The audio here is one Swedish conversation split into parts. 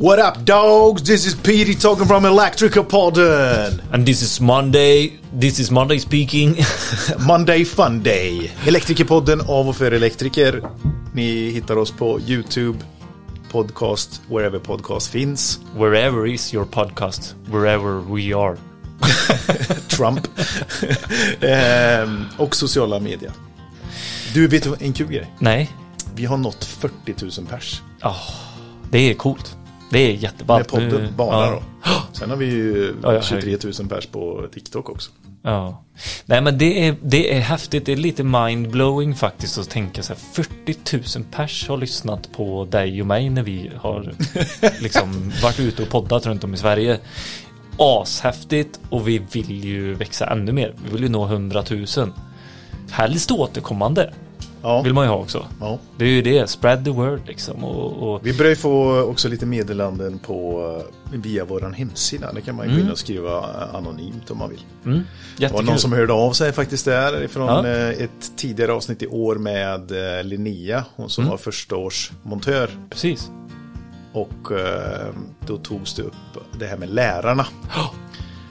What up dogs? This is Petey talking from Electrica podden. And this is Monday. This is Monday speaking. Monday Fun Day. Elektrikerpodden av och för elektriker. Ni hittar oss på YouTube, podcast, wherever podcast finns. Wherever is your podcast, wherever we are. Trump. ehm, och sociala medier. Du, vet du en kul grej? Nej, Vi har nått 40 000 pers. det är coolt. Det är jätteballt. Med podden bara ja. då. Sen har vi ju Ja, ja, 23 000 pers på TikTok också. Ja. Nej men det är, det är häftigt, det är lite mindblowing faktiskt att tänka så här 40 000 pers har lyssnat på dig och mig när vi har liksom varit ute och poddat runt om i Sverige. Ashäftigt och vi vill ju växa ännu mer. Vi vill ju nå 100 000. Helst återkommande Ja. vill man ju ha också. ja. Det är ju det, spread the word liksom. Och, och Vi börjar ju få också lite meddelanden på eh, via vår hemsida. Det kan man ju gå in och skriva eh, anonymt om man vill. mm, Det var någon som hörde av sig faktiskt där från Ja. eh, ett tidigare avsnitt i år med Linnea. Hon som Mm. var första års montör. Precis. Och då togs det upp det här med lärarna.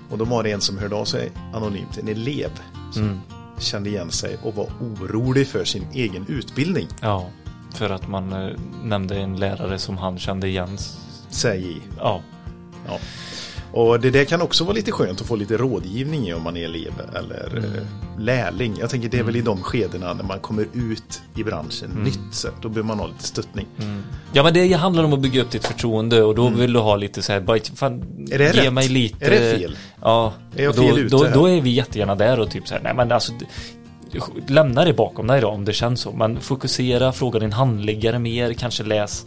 Och då var det en som hörde av sig anonymt, en elev. Mm. Kände igen sig och var orolig för sin egen utbildning. Ja, för att man eh, nämnde en lärare som han kände igen. Säg i. Ja, Ja. Och det där kan också vara lite skönt att få lite rådgivning i om man är elev eller eh, lärling. Jag tänker det är väl i de skedena när man kommer ut i branschen nytt. Så då behöver man ha lite stöttning. Ja men det handlar om att bygga upp ditt förtroende och då vill du ha lite så här, bara, fan, Mm. Är det ge rätt? mig lite Är det fel? Ja, Är jag och då, fel ute då, då är vi jättegärna där och typ så här, nej men alltså Lämna det bakom dig då om det känns så Men fokusera, fråga din handläggare mer, kanske läs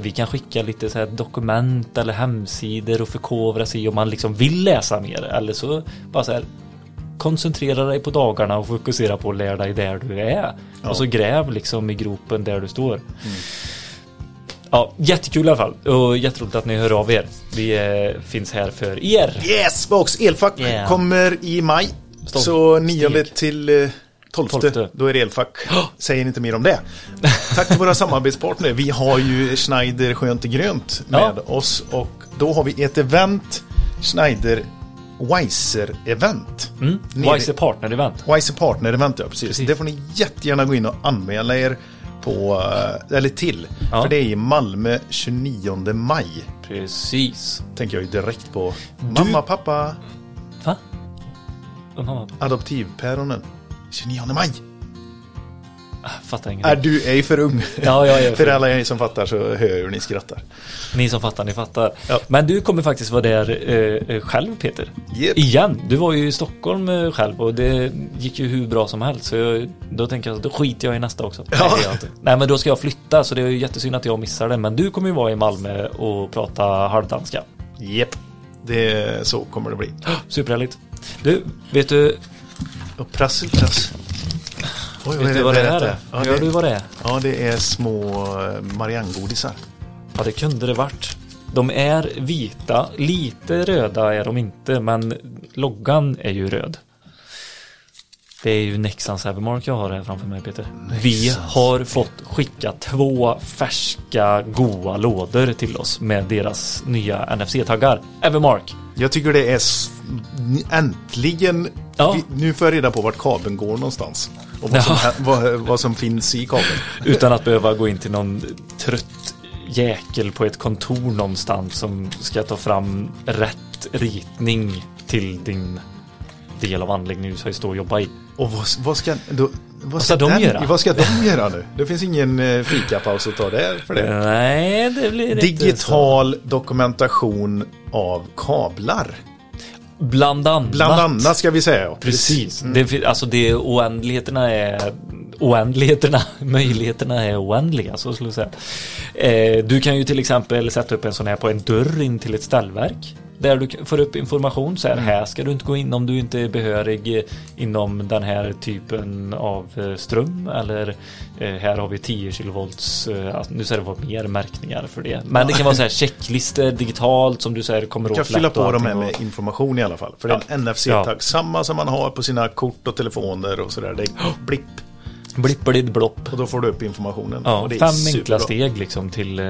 Vi kan skicka lite så här dokument eller hemsidor och förkovra sig om man liksom vill läsa mer eller så bara så här Koncentrera dig på dagarna och fokusera på att lära dig där du är. Och så gräv liksom i gropen där du står. Ja, jättekul i alla fall. Och jätteroligt att ni hör av er. Vi eh, finns här för er. Yes, box elfack Yeah. kommer i maj. Stolt Så 9 steg. till eh, 12, Tolfte. då är det elfack. Säger inte mer om det. Tack till våra samarbetspartner. Vi har ju Schneider Skönt och Grönt med Ja. oss och då har vi ett event, Schneider Wiser event. Mm. Wiser Partner Event. Wiser Partner event, ja precis. Precis. Det får ni jättegärna gå in och anmäla er på, eh, eller till. Ja. För det är i Malmö 29 maj. Precis. Tänker jag ju direkt på mamma, pappa, Va? Adoptivpäronen. 29 maj. fattar Är ingenting. du ej för ung? Ja, jag är för för alla er som fattar så hör jag hur ni skrattar. Ni som fattar, ni fattar. Ja. Men du kommer faktiskt vara där eh, själv Peter. Yep. Igen. Du var ju i Stockholm eh, själv och det gick ju hur bra som helst. Så jag, då tänker jag, då skiter jag i nästa också. Nej, Ja. inte. Nej, men då ska jag flytta så det är ju jättesynd att jag missar det. Men du kommer ju vara i Malmö och prata halvdanska. Japp. Det, så kommer det bli. Superhärligt. Du, vet du, Och prassel, prass. Oj, vet du vad det här är? Ja, Hör du det, vad det är? ja, det är små eh, Marianne-godisar. Ja, det kunde det varit. De är vita, lite röda är de inte, men loggan är ju röd. Det är ju Nexans Evermark jag har här framför mig Peter. Vi har fått skicka två färska goa lådor till oss med deras nya NFC-taggar. Evermark. Jag tycker det är äntligen. Ja. Vi, nu får jag reda på vart kabeln går någonstans. Och vad, som, Ja. vad, vad som finns i kabeln. Utan att behöva gå in till någon trött jäkel på ett kontor någonstans som ska ta fram rätt ritning till din del av anläggningen du ska stå och jobba i. Och vad, vad ska, då, vad ska de göra? Vad ska de göra nu? Det finns ingen eh, fikapaus att ta där för det. Nej, det blir inte. Digital dokumentation av kablar. Bland annat. Bland annat ska vi säga. Precis. Det, fin- alltså det oändligheterna är oändligheterna, möjligheterna är oändliga så skulle jag säga. Eh, du kan ju till exempel sätta upp en sån här på en dörr in till ett ställverk. Där du får upp information så här, här ska du inte gå in om du inte är behörig eh, inom den här typen av eh, ström eller eh, här har vi 10 kilovolts, alltså, nu ska det vara mer märkningar för det. Men det kan vara så här checklistor digitalt som du säger kommer Du kan åt fylla på dem med, med information i alla fall. För det är en NFC-tagg. Ja. Samma som man har på sina kort och telefoner och sådär. Det är blipp. Blippelid blopp. Och då får du upp informationen. Ja, och det är fem enkla steg liksom till eh,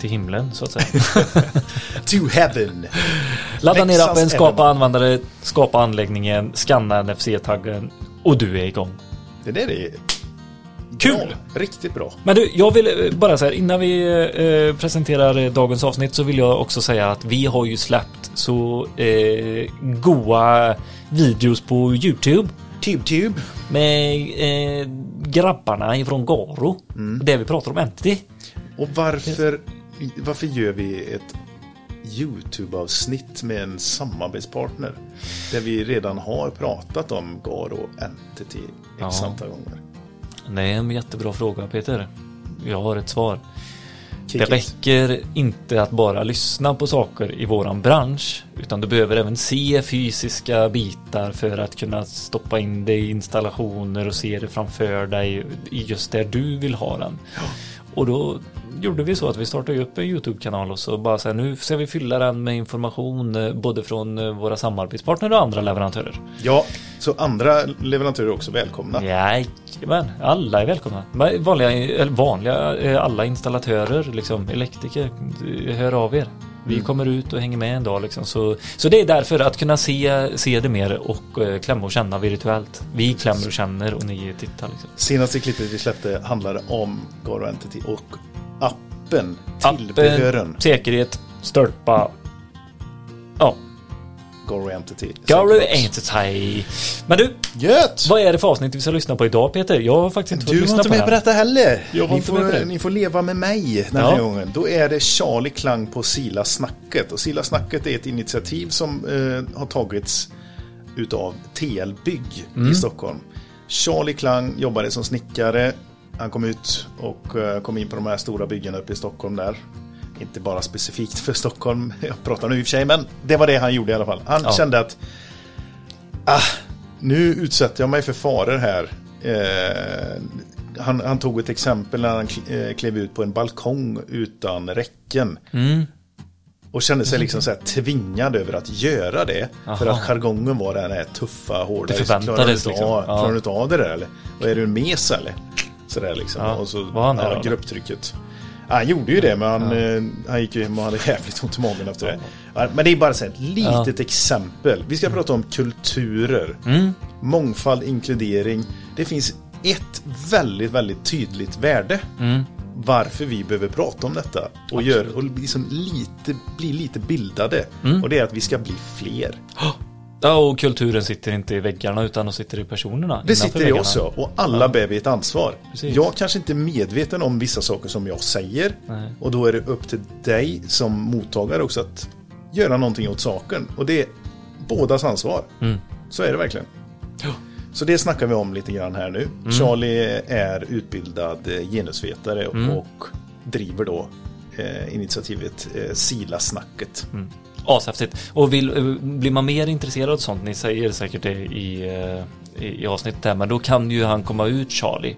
till himlen så att säga. To heaven. Ladda ner appen, skapa Evermore. användare, skapa anläggningen, scanna NFC-taggen och du är igång. Det där är Kul! bra. Riktigt bra. Men du, jag vill eh, bara säga innan vi eh, presenterar eh, dagens avsnitt så vill jag också säga att vi har ju släppt så eh, goa videos på Youtube TubeTube. med eh, grabbarna ifrån Garo. Där vi pratar om Entity. Och varför, varför gör vi ett YouTube-avsnitt med en samarbetspartner? Där vi redan har pratat om Garo Entity x Ja. antal gånger. Det är en jättebra fråga Peter. Jag har ett svar. Kick Det it. räcker inte att bara lyssna på saker i våran bransch utan du behöver även se fysiska bitar för att kunna stoppa in det i installationer och se det framför dig i just där du vill ha den. Och då gjorde vi så att vi startade upp en YouTube-kanal och så bara så här, nu ska vi fylla den med information eh, både från eh, våra samarbetspartner och andra leverantörer. Ja, så andra leverantörer är också välkomna. Jajamän, alla är välkomna. Vanliga, vanliga, eh, alla installatörer, liksom, elektriker, hör av er. Vi kommer ut och hänger med en dag liksom. Så, så det är därför att kunna se, se det mer och eh, klämma och känna virtuellt. Vi klämmer och känner och ni tittar liksom. Senaste klippet vi släppte handlade om Garo Entity och appen, tillbehören Appen, säkerhet, störpa. Ja, Garo Entity. Garo Entity. Men du, Gött! vad är det för avsnitt vi ska lyssna på idag Peter? Jag har faktiskt inte fått Du var lyssna inte på med det på här. detta heller. Jag var Ni inte med på får, det. ni får leva med mig den här Ja. gången. Då är det Charlie Klang på Sila Snacket. Och Sila Snacket är ett initiativ som eh, har tagits utav TL Bygg Mm. i Stockholm. Charlie Klang jobbade som snickare. Han kom ut och eh, kom in på de här stora byggena uppe i Stockholm där. Inte bara specifikt för Stockholm, jag pratar nu i och för sig, men det var det han gjorde i alla fall. Han Ja. kände att ah, nu utsätter jag mig för faror här. Eh, han, han tog ett exempel när han eh, klev ut på en balkong utan räcken. Mm. Och kände sig liksom så här tvingad över att göra det. För Aha. att jargongen var den här tuffa, hårda. Det förväntades klarar du inte liksom. av, Ja. Klarar du inte av det där eller? Och är du en mes eller? Sådär liksom. Ja. Och så, Var han det ja, grupptrycket. Ja, han gjorde ju det, men han, eh, han gick ju hem och hade jävligt ont i magen efter det. Ja, men det är bara så ett litet exempel. Vi ska prata om kulturer. Mm. Mångfald, inkludering. Det finns ett väldigt, väldigt tydligt värde. Mm. Varför vi behöver prata om detta. Och, gör, och liksom lite, bli lite bildade. Mm. Och det är att vi ska bli fler. Ja, och kulturen sitter inte i väggarna utan de sitter i personerna. Det sitter i oss ja. Och alla bär vi ett ansvar. Precis. Jag kanske inte är medveten om vissa saker som jag säger. Nej. Och då är det upp till dig som mottagare också att göra någonting åt saken. Och det är bådas ansvar. Mm. Så är det verkligen. Så det snackar vi om lite grann här nu. Mm. Charlie är utbildad eh, genusvetare och driver då eh, initiativet eh, Sila-snacket. Ashäftigt. Och vill, eh, blir man mer intresserad av sånt, ni säger säkert det i, eh, i, i avsnittet där, men då kan ju han komma ut Charlie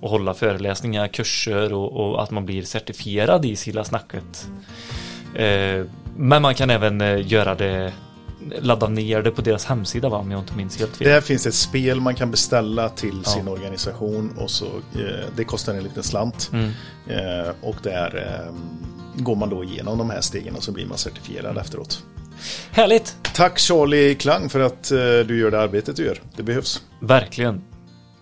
och hålla föreläsningar, kurser och, och att man blir certifierad i Silla snacket. Eh, men man kan även eh, göra det, ladda ner det på deras hemsida va, om jag inte minns helt fel. Där finns ett spel man kan beställa till Ja. sin organisation och så eh, det kostar en liten slant. Mm. Eh, och där eh, går man då igenom de här stegen och så blir man certifierad efteråt. Härligt! Tack Charlie Klang för att eh, du gör det arbetet du gör. Det behövs. Verkligen.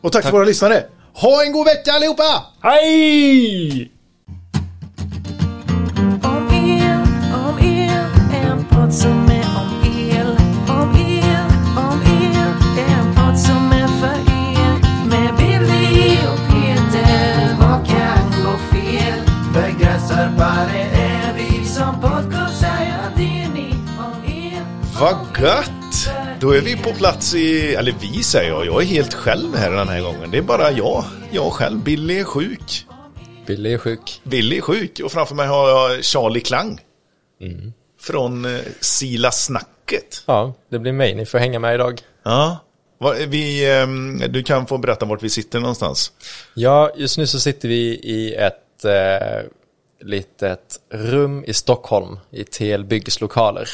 Och tack, Tack. till våra lyssnare. Ha en god vecka allihopa! Hej! Gött! Då är vi på plats i, eller vi säger jag, jag är helt själv här den här gången. Det är bara jag, jag själv. Billy är sjuk. Billy är sjuk. Billy är sjuk och framför mig har jag Charlie Klang. Från eh, Sila Snacket. Ja, det blir mig. Ni får hänga med idag. Ja. Vi, ehm, du kan få berätta vart vi sitter någonstans. Ja, just nu så sitter vi i ett eh, litet rum i Stockholm i TL Byggs lokaler.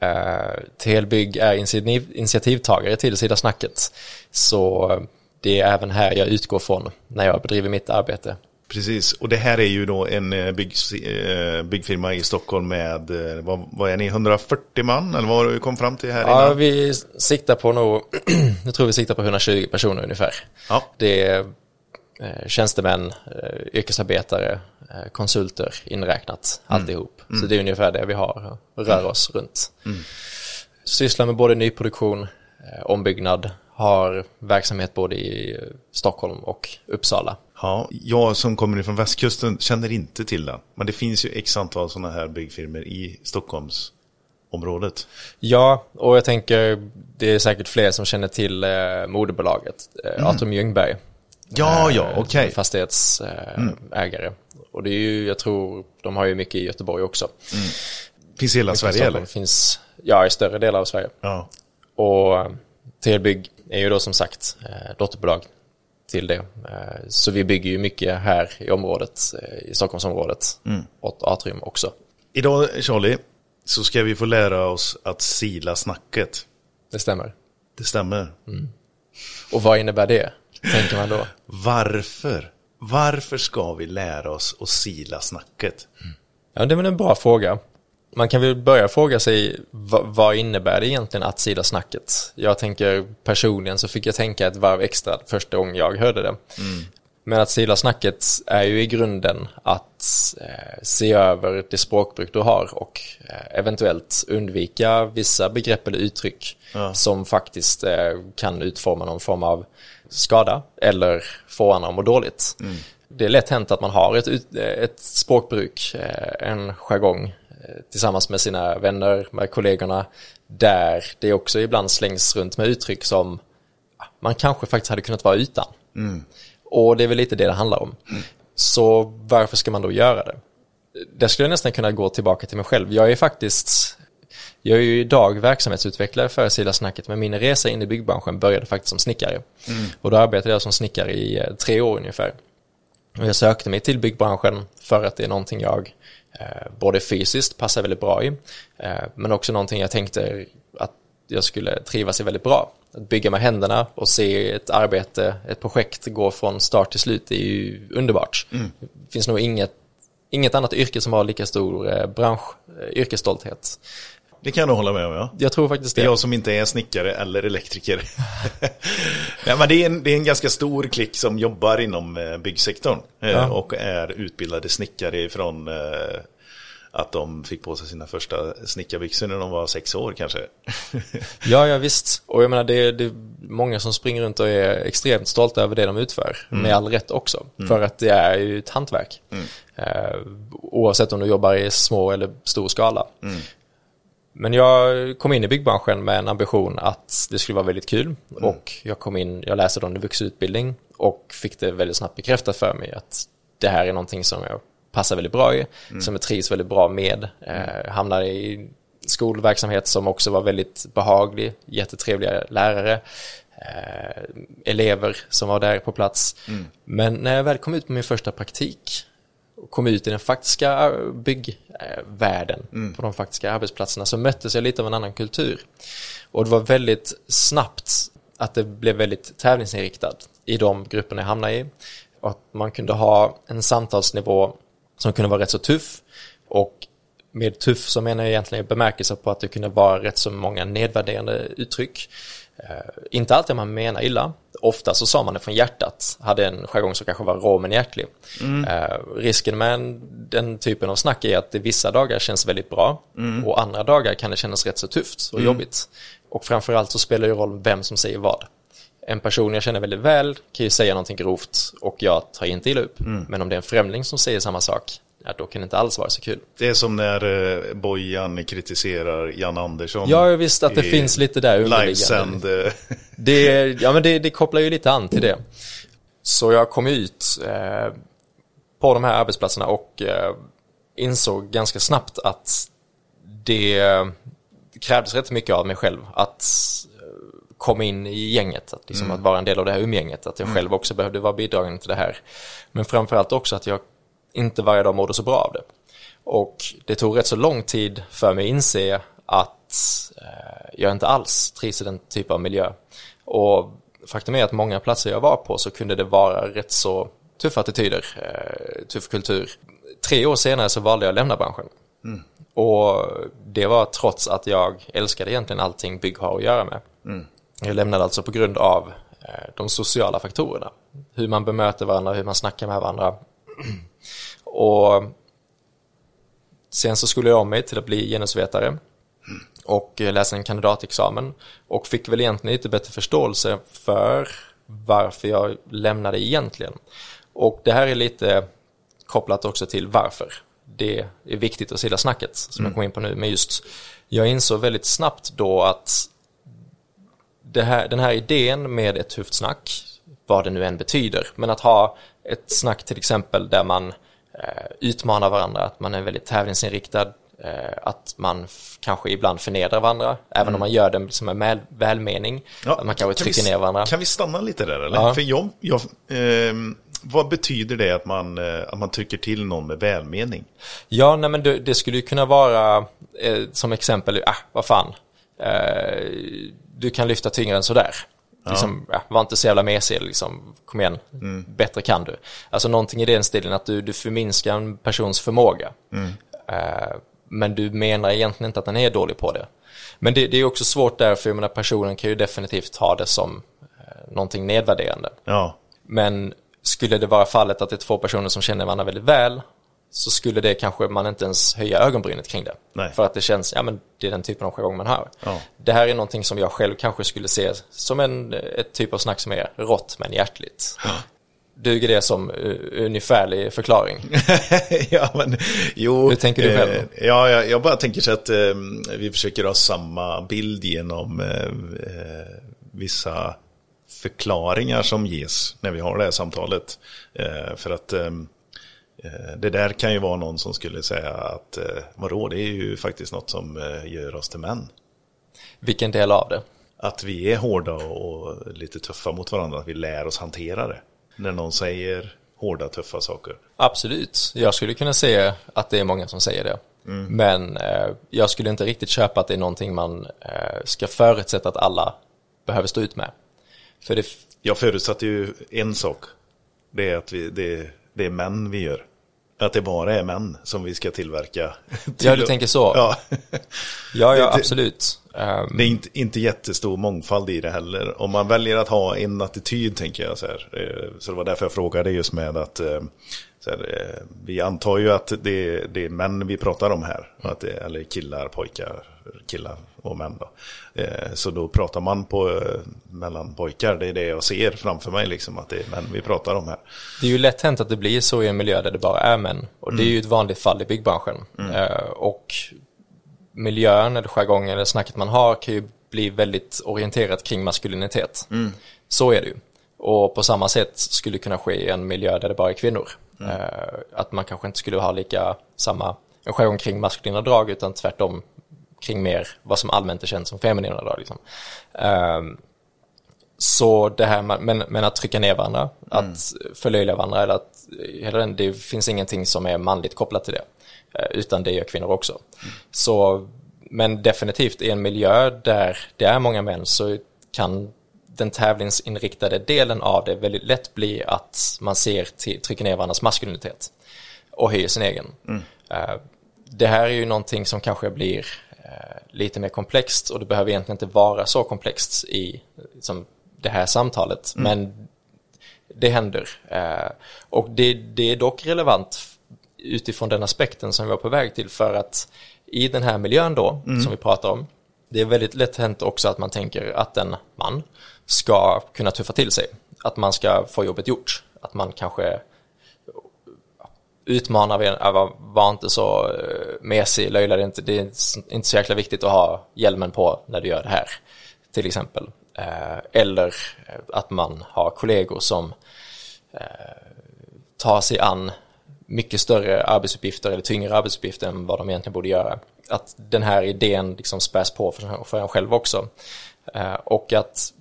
Eh, TL Bygg är initiativ, initiativtagare till Sida Snacket. Så eh, det är även här jag utgår från när jag bedriver mitt arbete. Precis, och det här är ju då en eh, bygg, byggfirma i Stockholm med, vad, vad är ni, 140 man? Eller vad har du kom fram till här Ja, innan? vi siktar på nog, jag tror vi siktar på 120 personer ungefär. Ja. Det är tjänstemän, yrkesarbetare, konsulter inräknat, alltihop. Så det är ungefär det vi har och rör oss runt. Sysslar med både nyproduktion, eh, ombyggnad, har verksamhet både i eh, Stockholm och Uppsala. Ja, jag som kommer ifrån västkusten känner inte till den. Men det finns ju x antal sådana här byggfirmor i Stockholmsområdet. Ja, och jag tänker det är säkert fler som känner till eh, moderbolaget, eh, Atrium Ljungberg. Ja, ja, eh, okej. Fastighetsägare. Och det är ju, jag tror, de har ju mycket i Göteborg också. Finns i hela Sverige Stockholm eller? finns, ja, i större delar av Sverige. Ja. Och eh, Telbygg är ju då som sagt eh, dotterbolag till det. Eh, Så vi bygger ju mycket här i området, i Stockholmsområdet, åt Atrium också. Idag, Charlie, så ska vi få lära oss att sila snacket. Det stämmer. Det stämmer. Och vad innebär det, tänker man då? Varför? Varför ska vi lära oss att sila snacket? Ja, det är väl en bra fråga. Man kan väl börja fråga sig vad, innebär det egentligen att sida snacket? Jag tänker personligen så fick jag tänka ett varv extra första gången jag hörde det. Men att sila snacket är ju i grunden att eh, se över det språkbruk du har och eh, eventuellt undvika vissa begrepp eller uttryck som faktiskt eh, kan utforma någon form av skada eller få andra att må dåligt. Det är lätt hänt att man har ett, ett språkbruk, eh, en jargong eh, tillsammans med sina vänner, med kollegorna, där det också ibland slängs runt med uttryck som ah, man kanske faktiskt hade kunnat vara utan. Och det är väl lite det det handlar om. Så varför ska man då göra det? Där skulle jag nästan kunna gå tillbaka till mig själv. Jag är faktiskt, jag är ju idag verksamhetsutvecklare för Sida Snacket, men min resa in i byggbranschen började faktiskt som snickare. Och då arbetade jag som snickare i eh, tre år ungefär. Och jag sökte mig till byggbranschen för att det är någonting jag eh, både fysiskt passar väldigt bra i, eh, men också någonting jag tänkte att jag skulle trivas i väldigt bra. Att bygga med händerna och se ett arbete, ett projekt gå från start till slut är ju underbart. Det finns nog inget, inget annat yrke som har lika stor eh, bransch, eh, yrkesstolthet. Det kan du hålla med om, ja. Jag tror faktiskt Det det. är jag som inte är snickare eller elektriker. ja, men det, är en, det är en ganska stor klick som jobbar inom eh, byggsektorn eh, Ja. och är utbildade snickare från eh, att de fick på sig sina första snickarbyxor när de var sex år kanske. Ja, ja visst. Och jag menar det är, det är många som springer runt och är extremt stolta över det de utför. Med all rätt också. För att det är ju ett hantverk. Eh, oavsett om du jobbar i små eller stor skala. Men jag kom in i byggbranschen med en ambition att det skulle vara väldigt kul. Och jag kom in, jag läste då en vuxenutbildning och fick det väldigt snabbt bekräftat för mig att det här är någonting som jag passar väldigt bra i, som jag trivs väldigt bra med. Eh, hamnade i skolverksamhet som också var väldigt behaglig, jättetrevliga lärare, eh, elever som var där på plats. Men när jag väl kom ut på min första praktik och kom ut i den faktiska byggvärlden, på de faktiska arbetsplatserna, så möttes jag lite av en annan kultur. Och det var väldigt snabbt att det blev väldigt tävlingsinriktat i de grupperna jag hamnade i. Och att man kunde ha en samtalsnivå som kunde vara rätt så tuff. Och med tuff så menar jag egentligen bemärkelse på att det kunde vara rätt så många nedvärderande uttryck. Eh, inte alltid man menar illa. Ofta så sa man det från hjärtat. Hade en jargong som kanske var rå men hjärtlig. Eh, risken med en, den typen av snack är att det vissa dagar känns väldigt bra. Och andra dagar kan det kännas rätt så tufft och jobbigt. Och framförallt så spelar det roll vem som säger vad. En person jag känner väldigt väl kan ju säga någonting grovt och jag tar inte illa upp. Men om det är en främling som säger samma sak, ja, då kan det inte alls vara så kul. Det är som när eh, Bojan kritiserar Jan Andersson. Ja, jag visste att det finns lite där underliggande. Eh, Det, ja, men det, det kopplar ju lite an till det. Så jag kom ut eh, på de här arbetsplatserna och eh, insåg ganska snabbt att det krävdes rätt mycket av mig själv att eh, komma in i gänget, att, liksom att vara en del av det här umgänget, att jag själv också behövde vara bidragande till det här. Men framförallt också att jag inte varje dag mådde så bra av det. Och det tog rätt så lång tid för mig att inse att eh, jag inte alls trivs i den typen av miljö. Och faktum är att många platser jag var på så kunde det vara rätt så tuffa attityder, eh, tuff kultur. Tre år senare så valde jag att lämna branschen. Och det var trots att jag älskade egentligen allting bygg har att göra med. Jag lämnade alltså på grund av eh, de sociala faktorerna. Hur man bemöter varandra, hur man snackar med varandra. Och sen så skulle jag om mig till att bli genusvetare och eh, läsa en kandidatexamen och fick väl egentligen lite bättre förståelse för varför jag lämnade egentligen. Och det här är lite kopplat också till varför. Det är viktigt att silla snacket som jag kom in på nu, men just jag insåg väldigt snabbt då att det här, den här idén med ett tufft snack, vad det nu än betyder, men att ha ett snack till exempel där man utmanar varandra, att man är väldigt tävlingsinriktad, eh, att man kanske ibland förnedrar varandra, även om man gör det som en väl, välmening, att man kanske kan trycker vi, ner varandra. Kan vi stanna lite där eller? Ja. För jag, jag, ehm, vad betyder det att man, eh, att man trycker till någon med välmening? Ja, nej men det, det skulle ju kunna vara eh, som exempel, ah, vad fan, eh, du kan lyfta tyngre än sådär. Liksom, ja, var inte så jävla mesig, liksom, kom igen, bättre kan du. Alltså någonting i den stilen att du, du förminskar en persons förmåga. Eh, men du menar egentligen inte att den är dålig på det. Men det, det är också svårt där, för jag menar, personen kan ju definitivt ha det som eh, någonting nedvärderande. Ja, Men skulle det vara fallet att det är två personer som känner varandra väldigt väl så skulle det kanske man inte ens höja ögonbrynet kring det. Nej. För att det känns, ja men det är den typen av jargong man har. Ja. Det här är någonting som jag själv kanske skulle se som en ett typ av snack som är rått men hjärtligt. Duger det som uh, ungefärlig förklaring? ja, men jo. Hur tänker du själv? Eh, ja, jag, jag bara tänker så att eh, vi försöker ha samma bild genom eh, eh, vissa förklaringar som ges när vi har det här samtalet. Eh, för att eh, eh, det där kan ju vara någon som skulle säga att eh, vadå, det är ju faktiskt något som eh, gör oss till män. Vilken del av det? Att vi är hårda och lite tuffa mot varandra, att vi lär oss hantera det. När någon säger hårda, tuffa saker. Absolut, jag skulle kunna säga att det är många som säger det. Men eh, jag skulle inte riktigt köpa att det är någonting man eh, ska förutsätta att alla behöver stå ut med. För det, Jag förutsatte ju en sak. Det är att vi, det, det är män vi gör. Att det bara är män som vi ska tillverka. Ja, du tänker så. Ja. ja, ja, absolut. Ehm, Det är inte, inte jättestor mångfald i det heller. Om man väljer att ha en attityd, tänker jag så här. eh, Så det var därför jag frågade just med att eh, här, eh, vi antar ju att det, det är män vi pratar om här. Att det, eller killar, pojkar, killar och män då. Eh, Så då pratar man på, eh, mellan pojkar. Det är det jag ser framför mig, liksom, att det är män vi pratar om här. Det är ju lätt hänt att det blir så i en miljö där det bara är män. Och det är ju ett vanligt fall i byggbranschen. Eh, och miljön eller jargongen eller snacket man har kan ju bli väldigt orienterat kring maskulinitet. Så är det ju. Och på samma sätt skulle det kunna ske i en miljö där det bara är kvinnor. Eh, att man kanske inte skulle ha lika samma en jargong kring maskulina drag utan tvärtom kring mer vad som allmänt är känt som feminina drag. Liksom. Ehm, så det här med, men, men att trycka ner varandra, att förlöjliga varandra eller att hela den, det finns ingenting som är manligt kopplat till det. Eh, Utan det gör kvinnor också. Så, men definitivt i en miljö där det är många män så kan den tävlingsinriktade delen av det väldigt lätt bli att man ser till, trycker ner varandras maskulinitet och höjer sin egen. Eh, Det här är ju någonting som kanske blir eh, lite mer komplext och det behöver egentligen inte vara så komplext i som det här samtalet. Men det händer. Eh, och det, det är dock relevant utifrån den aspekten som vi var på väg till för att i den här miljön då, som vi pratar om, det är väldigt lätt hänt också att man tänker att en man ska kunna tuffa till sig. Att man ska få jobbet gjort. Att man kanske utmanar äh, var, inte så eh, mesig, löjla det inte. Det är inte så jäkla viktigt att ha hjälmen på när du gör det här. Till exempel. Eh, eller att man har kollegor som eh, tar sig an mycket större arbetsuppgifter eller tyngre arbetsuppgifter än vad de egentligen borde göra. Att den här idén liksom späs på för, för en själv också. Och att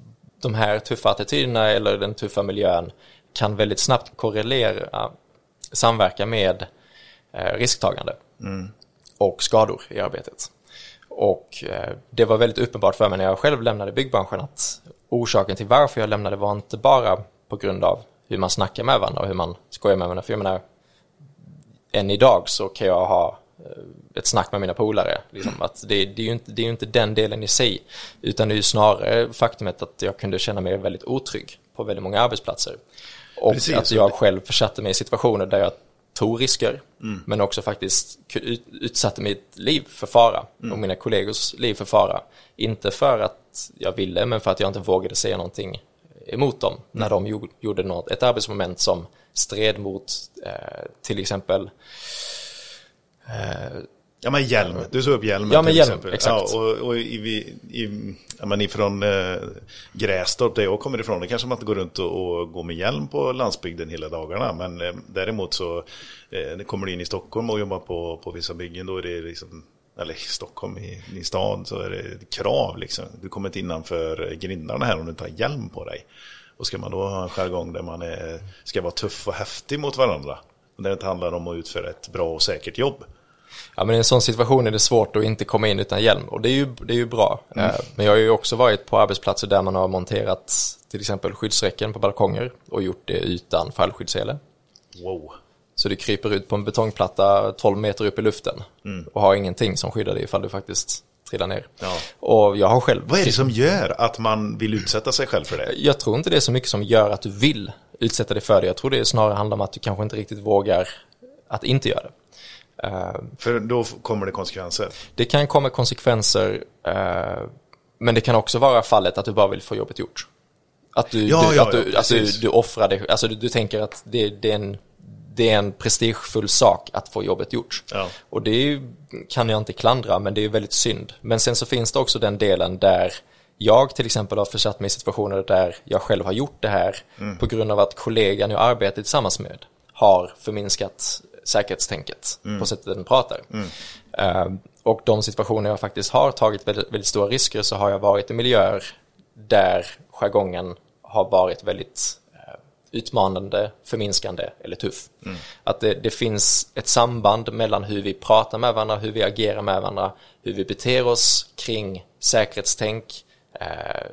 de här tuffa attityderna eller den tuffa miljön kan väldigt snabbt korrelera, samverka med eh, risktagande och skador i arbetet. Och eh, det var väldigt uppenbart för mig när jag själv lämnade byggbranschen att orsaken till varför jag lämnade var inte bara på grund av hur man snackar med varandra och hur man skojar med varandra. För jag menar, än idag så kan jag ha ett snack med mina polare. Liksom, att det, det, är ju inte, det är inte den delen i sig, utan det är ju snarare faktumet att jag kunde känna mig väldigt otrygg på väldigt många arbetsplatser. Och Precis. att jag själv försatte mig i situationer där jag tog risker, men också faktiskt ut- utsatte mitt liv för fara och mina kollegors liv för fara. Inte för att jag ville, men för att jag inte vågade säga någonting emot dem när de gjorde, gjorde något, ett arbetsmoment som stred mot eh, till exempel Ja men hjälm, du tog upp hjälmen Ja, men till hjälm, exempel. exakt. Ja, och, och i, i, ja, men ifrån eh, Grästorp där jag kommer ifrån, det kanske man inte går runt och, och går med hjälm på landsbygden hela dagarna. Men eh, däremot så eh, kommer du in i Stockholm och jobbar på, på vissa byggen, då är det liksom eller Stockholm, i, i stan, så är det krav liksom. Du kommer inte innanför grindarna här om du inte har hjälm på dig. Och ska man då ha en jargong där man är, ska vara tuff och häftig mot varandra, och det inte handlar om att utföra ett bra och säkert jobb. Ja, men i en sån situation är det svårt att inte komma in utan hjälm och det är ju, det är ju bra. Eh, Men jag har ju också varit på arbetsplatser där man har monterat till exempel skyddsräcken på balkonger och gjort det utan fallskyddssele. Wow. Så du kryper ut på en betongplatta 12 meter upp i luften och har ingenting som skyddar dig ifall du faktiskt trillar ner. Ja. Och jag har själv... Vad är det som gör att man vill utsätta sig själv för det? Jag tror inte det är så mycket som gör att du vill utsätta dig för det. Jag tror det snarare handlar om att du kanske inte riktigt vågar att inte göra det. Eh, För då kommer det konsekvenser. Det kan komma konsekvenser, eh, men det kan också vara fallet att du bara vill få jobbet gjort. Att du, Ja, du, ja, att du, ja, att du, du offrar dig, alltså du tänker att det, det, är en, det är en prestigefull sak att få jobbet gjort. Ja. Och det ju- kan jag inte klandra, men det är väldigt synd. Men sen så finns det också den delen där jag till exempel har försatt mig i situationer där jag själv har gjort det här Mm. på grund av att kollegan jag arbetar tillsammans med har förminskat säkerhetstänket Mm. på sättet den pratar. Eh, och de situationer jag faktiskt har tagit väldigt, väldigt stora risker så har jag varit i miljöer där jargongen har varit väldigt utmanande, förminskande eller tuff. Att det, det finns ett samband mellan hur vi pratar med varandra, hur vi agerar med varandra, hur vi beter oss kring säkerhetstänk eh,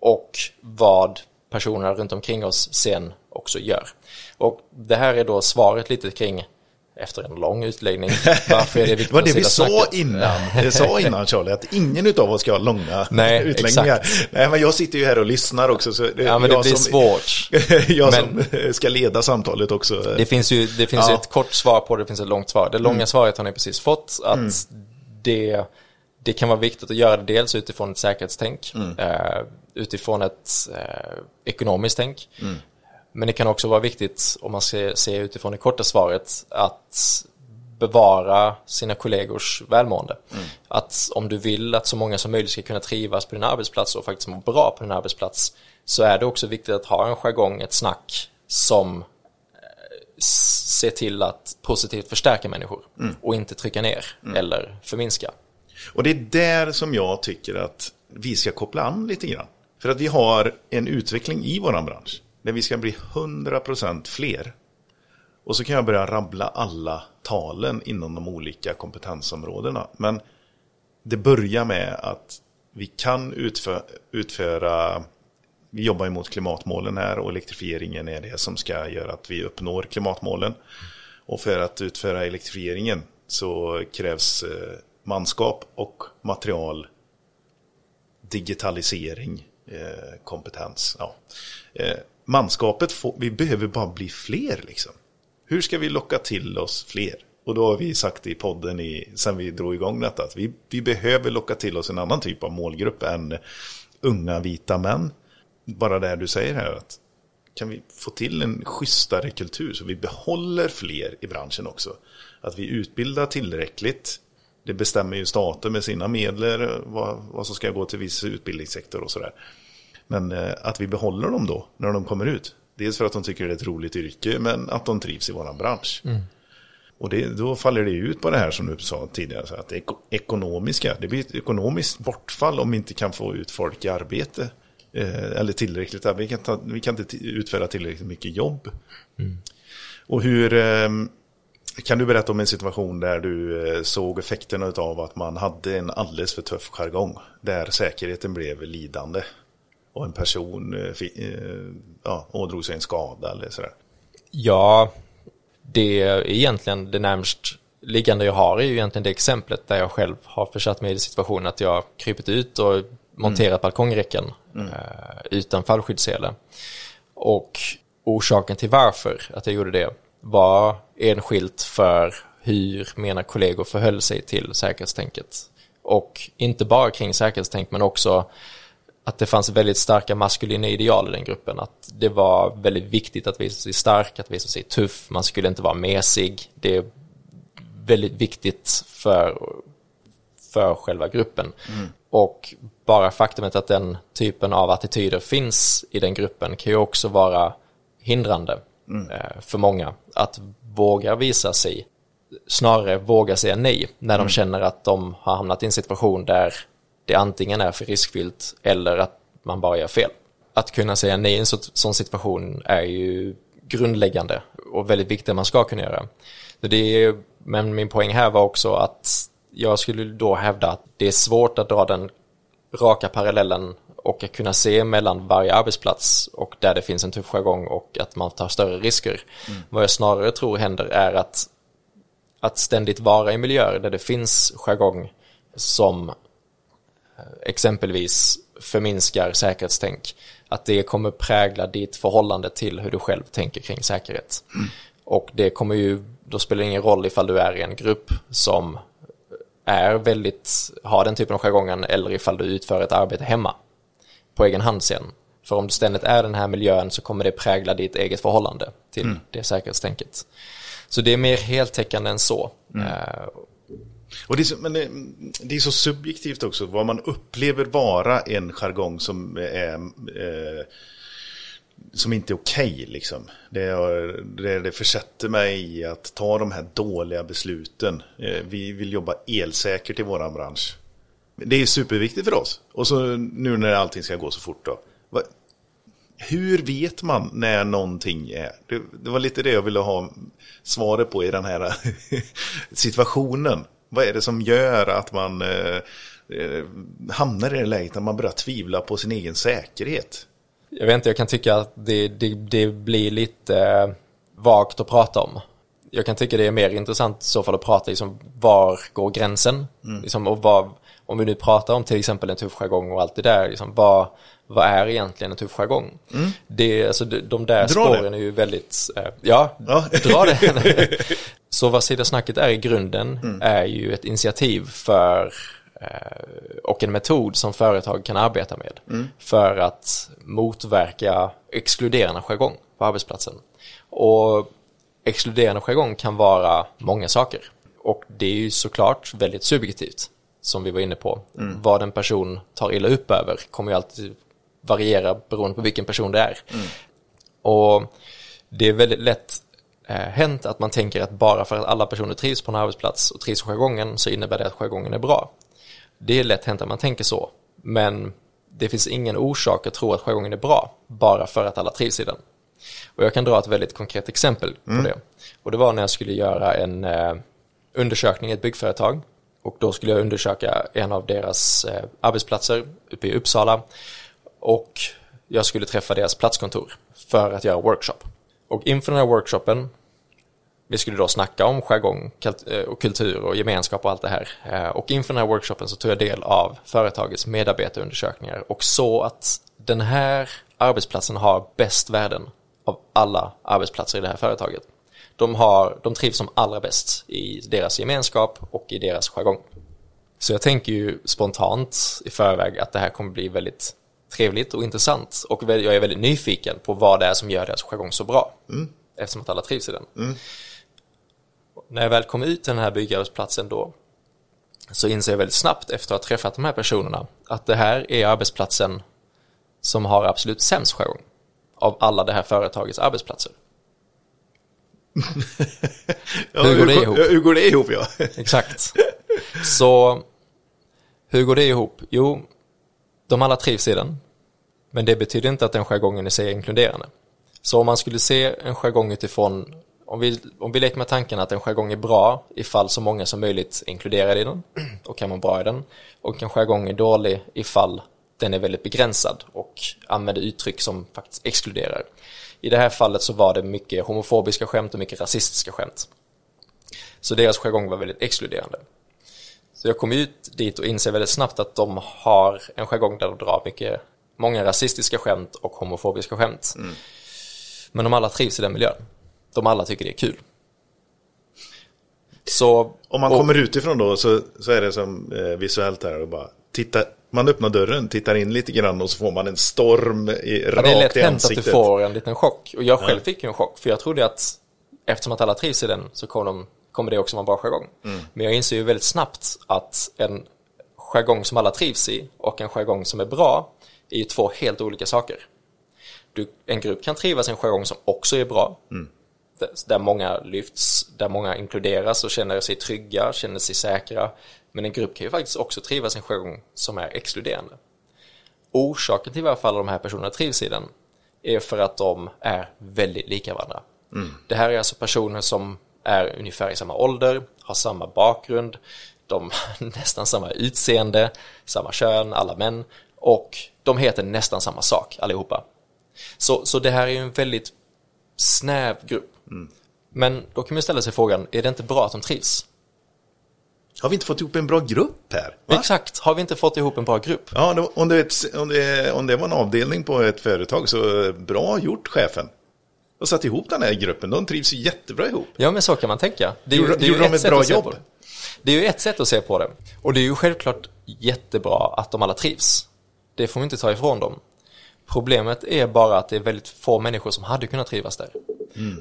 och vad personerna runt omkring oss sen också gör. Och det här är då svaret lite kring efter en lång utläggning. Varför är det Det viktigt var att det vi sa innan. Det sa innan Charlie, att ingen utav oss ska ha långa Nej, utläggningar. Nej, men jag sitter ju här och lyssnar också. Så det, Ja, men det blir som, svårt. jag Men- som ska leda samtalet också. Det finns ju det finns Ja. ett kort svar på det, det finns ett långt svar. Det långa svaret har ni precis fått, att det, det kan vara viktigt att göra det dels utifrån ett säkerhetstänk, eh, utifrån ett eh, ekonomiskt tänk. Men det kan också vara viktigt, om man ser, ser utifrån det korta svaret, att bevara sina kollegors välmående. Att om du vill att så många som möjligt ska kunna trivas på din arbetsplats och faktiskt må bra på din arbetsplats så är det också viktigt att ha en jargong, ett snack som se till att positivt förstärka människor och inte trycka ner eller förminska. Och det är där som jag tycker att vi ska koppla an lite grann. För att vi har en utveckling i våran bransch när vi ska bli 100% fler. Och så kan jag börja rabbla alla talen inom de olika kompetensområdena. Men det börjar med att vi kan utföra, utföra vi jobbar ju mot klimatmålen här och elektrifieringen är det som ska göra att vi uppnår klimatmålen. Och för att utföra elektrifieringen så krävs eh, manskap och material, digitalisering, eh, kompetens. Ja. Eh, Manskapet, får, vi behöver bara bli fler liksom. Hur ska vi locka till oss fler? Och då har vi sagt i podden i, sen vi drog igång detta att vi, vi behöver locka till oss en annan typ av målgrupp än unga vita män. Bara det här du säger här att kan vi få till en schysstare kultur så vi behåller fler i branschen också. Att vi utbildar tillräckligt. Det bestämmer ju staten med sina medel vad, vad som ska gå till viss utbildningssektor och sådär. Men eh, att vi behåller dem då när de kommer ut. Dels för att de tycker det är ett roligt yrke men att de trivs i våran bransch. Och det, då faller det ut på det här som du sa tidigare, så att det eko- ekonomiska, det blir ett ekonomiskt bortfall om vi inte kan få ut folk i arbete. Eh, eller tillräckligt, vi kan, ta, vi kan inte utföra tillräckligt mycket jobb. Och hur, eh, kan du berätta om en situation där du eh, såg effekterna av att man hade en alldeles för tuff jargong, där säkerheten blev lidande? Och en person eh, eh, ja, ådrog sig en skada eller sådär. Ja, det är egentligen det närmast liggande jag har är ju egentligen det exemplet där jag själv har försatt mig i situationen att jag krypit ut och monterat balkongräcken eh, utan fallskyddssele. Och orsaken till varför att jag gjorde det var enskilt för hur mina kollegor förhöll sig till säkerhetstänket. Och inte bara kring säkerhetstänk men också att det fanns väldigt starka maskulina ideal i den gruppen. Att det var väldigt viktigt att visa sig stark, att visa sig tuff, man skulle inte vara mesig. Det är väldigt viktigt för, för själva gruppen. Och bara faktumet att den typen av attityder finns i den gruppen kan ju också vara hindrande eh, för många. Att våga visa sig, snarare våga säga nej när de känner att de har hamnat i en situation där det antingen är för riskfyllt eller att man bara gör fel. Att kunna säga nej i en så- sån situation är ju grundläggande och väldigt viktigt att man ska kunna göra. Så det är, men min poäng här var också att jag skulle då hävda att det är svårt att dra den raka parallellen och att kunna se mellan varje arbetsplats och där det finns en tuff jargong och att man tar större risker. Vad jag snarare tror händer är att, att ständigt vara i miljöer där det finns jargong som exempelvis förminskar säkerhetstänk, att det kommer prägla ditt förhållande till hur du själv tänker kring säkerhet. Och det kommer ju, då spelar det ingen roll ifall du är i en grupp som är väldigt, har den typen av jargongen eller ifall du utför ett arbete hemma på egen hand sen. För om du ständigt är i den här miljön så kommer det prägla ditt eget förhållande till det säkerhetstänket. Så det är mer heltäckande än så. Eh, och det är, så, men det, det är så subjektivt också, vad man upplever vara en jargong som är eh, som inte är okej liksom. Det, det, det försätter mig i att ta de här dåliga besluten. Eh, vi vill jobba elsäkert i vår bransch. Det är superviktigt för oss. Och så nu när allting ska gå så fort då. Va, hur vet man när någonting är? Det, det var lite det jag ville ha svaret på i den här situationen. Vad är det som gör att man eh, eh, hamnar i det läget när man börjar tvivla på sin egen säkerhet? Jag vet inte, jag kan tycka att det, det, det blir lite eh, vagt att prata om. Jag kan tycka det är mer intressant i så fall att prata liksom var går gränsen? Liksom, och vad, om vi nu pratar om till exempel en tuff jargong och allt det där, liksom, vad, vad är egentligen en tuff jargong? Det, alltså, de, de där Dra spåren det. är ju väldigt, eh, ja, Ja. dra det. så vad Sida snacket är i grunden är ju ett initiativ för eh, och en metod som företag kan arbeta med för att motverka exkluderande jargong på arbetsplatsen. Och exkluderande jargong kan vara många saker. Och det är ju såklart väldigt subjektivt, som vi var inne på. Vad en person tar illa upp över kommer ju alltid variera beroende på vilken person det är. Och det är väldigt lätt eh, hänt att man tänker att bara för att alla personer trivs på en arbetsplats och trivs på jargongen så innebär det att jargongen är bra. Det är lätt hänt att man tänker så, men det finns ingen orsak att tro att jargongen är bra bara för att alla trivs i den. Och jag kan dra ett väldigt konkret exempel på det. Och det var när jag skulle göra en eh, undersökning i ett byggföretag och då skulle jag undersöka en av deras eh, arbetsplatser uppe i Uppsala och jag skulle träffa deras platskontor för att göra workshop. Och inför den här workshopen, vi skulle då snacka om jargong eh, och kultur och gemenskap och allt det här. Eh, Och inför den här workshopen så tog jag del av företagets medarbetarundersökningar och så att den här arbetsplatsen har bäst värden av alla arbetsplatser i det här företaget. De, har, de trivs som allra bäst i deras gemenskap och i deras jargong. Så jag tänker ju spontant i förväg att det här kommer bli väldigt trevligt och intressant. Och jag är väldigt nyfiken på vad det är som gör deras jargong så bra. Eftersom att alla trivs i den. När jag väl kom ut till den här byggarbetsplatsen då så inser jag väldigt snabbt efter att ha träffat de här personerna att det här är arbetsplatsen som har absolut sämst jargong av alla det här företagets arbetsplatser. Ja, Hur går det ihop? Hur går det ihop ja? Exakt. Så hur går det ihop? Jo, de alla trivs i den. Men det betyder inte att den jargongen i sig är inkluderande. Så om man skulle se en jargong utifrån, om vi, om vi leker med tanken att en jargong är bra ifall så många som möjligt är inkluderade i den och kan må bra i den. Och en jargong är dålig ifall den är väldigt begränsad och använder uttryck som faktiskt exkluderar. I det här fallet så var det mycket homofobiska skämt och mycket rasistiska skämt. Så deras jargong var väldigt exkluderande. Så jag kom ut dit och inser väldigt snabbt att de har en jargong där de drar mycket, många rasistiska skämt och homofobiska skämt. Men de alla trivs i den miljön. De alla tycker det är kul. Så, Om man och- kommer utifrån då så, så är det som eh, visuellt här och bara titta, man öppnar dörren, tittar in lite grann och så får man en storm i, Ja, det är lätt rakt i hänt att du ansiktet. får en liten chock. Och jag själv fick ju en chock, för jag trodde att eftersom att alla trivs i den så kommer, de, kommer det också vara en bra jargong. Mm. Men jag inser ju väldigt snabbt att en jargong som alla trivs i och en jargong som är bra är ju två helt olika saker. Du, en grupp kan trivas i en jargong som också är bra, Mm. Där, många lyfts, där många inkluderas och känner sig trygga, känner sig säkra. Men en grupp kan ju faktiskt också trivas i en jargong som är exkluderande orsaken till varför alla de här personerna trivs i den är för att de är väldigt lika varandra. Det här är alltså personer som är ungefär i samma ålder, har samma bakgrund, de har nästan samma utseende, samma kön, alla män och de heter nästan samma sak allihopa. Så, så det här är ju en väldigt snäv grupp. Men då kan man ställa sig frågan, är det inte bra att de trivs? Har vi inte fått ihop en bra grupp här? Va? Exakt, har vi inte fått ihop en bra grupp? Ja, om, det, om, det, om det var en avdelning på ett företag så bra gjort chefen. Och satt ihop den här gruppen, de trivs ju jättebra ihop. Ja, men så kan man tänka. Det är, Gjorde- det är gjorde de ett bra jobb? det. Det är ju ett sätt att se på det. Och det är ju självklart jättebra att de alla trivs. Det får vi inte ta ifrån dem. Problemet är bara att det är väldigt få människor som hade kunnat trivas där.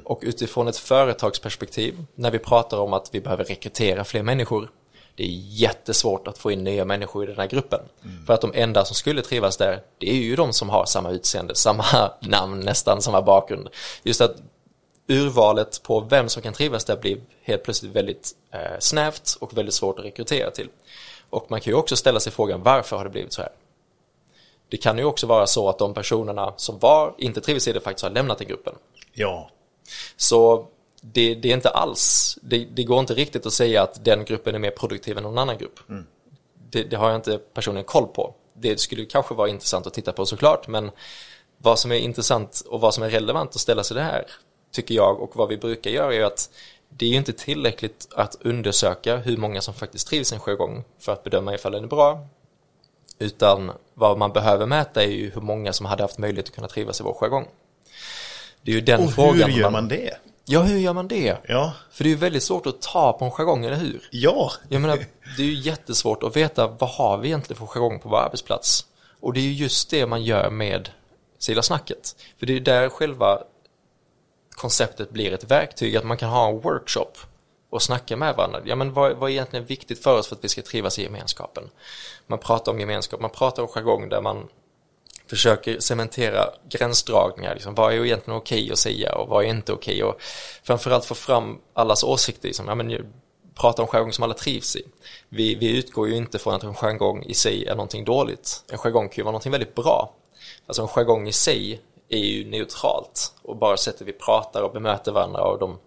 Och utifrån ett företagsperspektiv, när vi pratar om att vi behöver rekrytera fler människor, det är jättesvårt att få in nya människor i den här gruppen. För att de enda som skulle trivas där, det är ju de som har samma utseende, samma namn, nästan samma bakgrund. Just att urvalet på vem som kan trivas där blir helt plötsligt väldigt eh, snävt och väldigt svårt att rekrytera till. Och man kan ju också ställa sig frågan varför har det blivit så här? Det kan ju också vara så att de personerna som var, inte trivs i det faktiskt har lämnat den gruppen. Ja, Så det, det är inte alls, det, det går inte riktigt att säga att den gruppen är mer produktiv än någon annan grupp. Det, det har jag inte personligen koll på. Det skulle kanske vara intressant att titta på såklart, men vad som är intressant och vad som är relevant att ställa sig det här, tycker jag, och vad vi brukar göra är att det är ju inte tillräckligt att undersöka hur många som faktiskt trivs i en jargong för att bedöma ifall den är bra, utan vad man behöver mäta är ju hur många som hade haft möjlighet att kunna trivas i vår jargong. Det är ju den och frågan hur gör man det? Ja, hur gör man det? Ja, För det är ju väldigt svårt att ta på en jargong, eller hur? ja, Jag menar, det är ju jättesvårt att veta vad har vi egentligen för jargong på vår arbetsplats? Och det är ju just det man gör med Sila snacket. För det är ju där själva konceptet blir ett verktyg, att man kan ha en workshop och snacka med varandra. Ja, men vad, vad är egentligen viktigt för oss för att vi ska trivas i gemenskapen? Man pratar om gemenskap, man pratar om jargong där man försöker cementera gränsdragningar. Liksom, vad är egentligen okej att säga och vad är inte okej? Och framförallt få fram allas åsikter. Liksom, ja, men, prata om jargong som alla trivs i. Vi, vi utgår ju inte från att en jargong i sig är någonting dåligt. En jargong kan ju vara någonting väldigt bra. Alltså en jargong i sig är ju neutralt och bara sättet vi pratar och bemöter varandra och de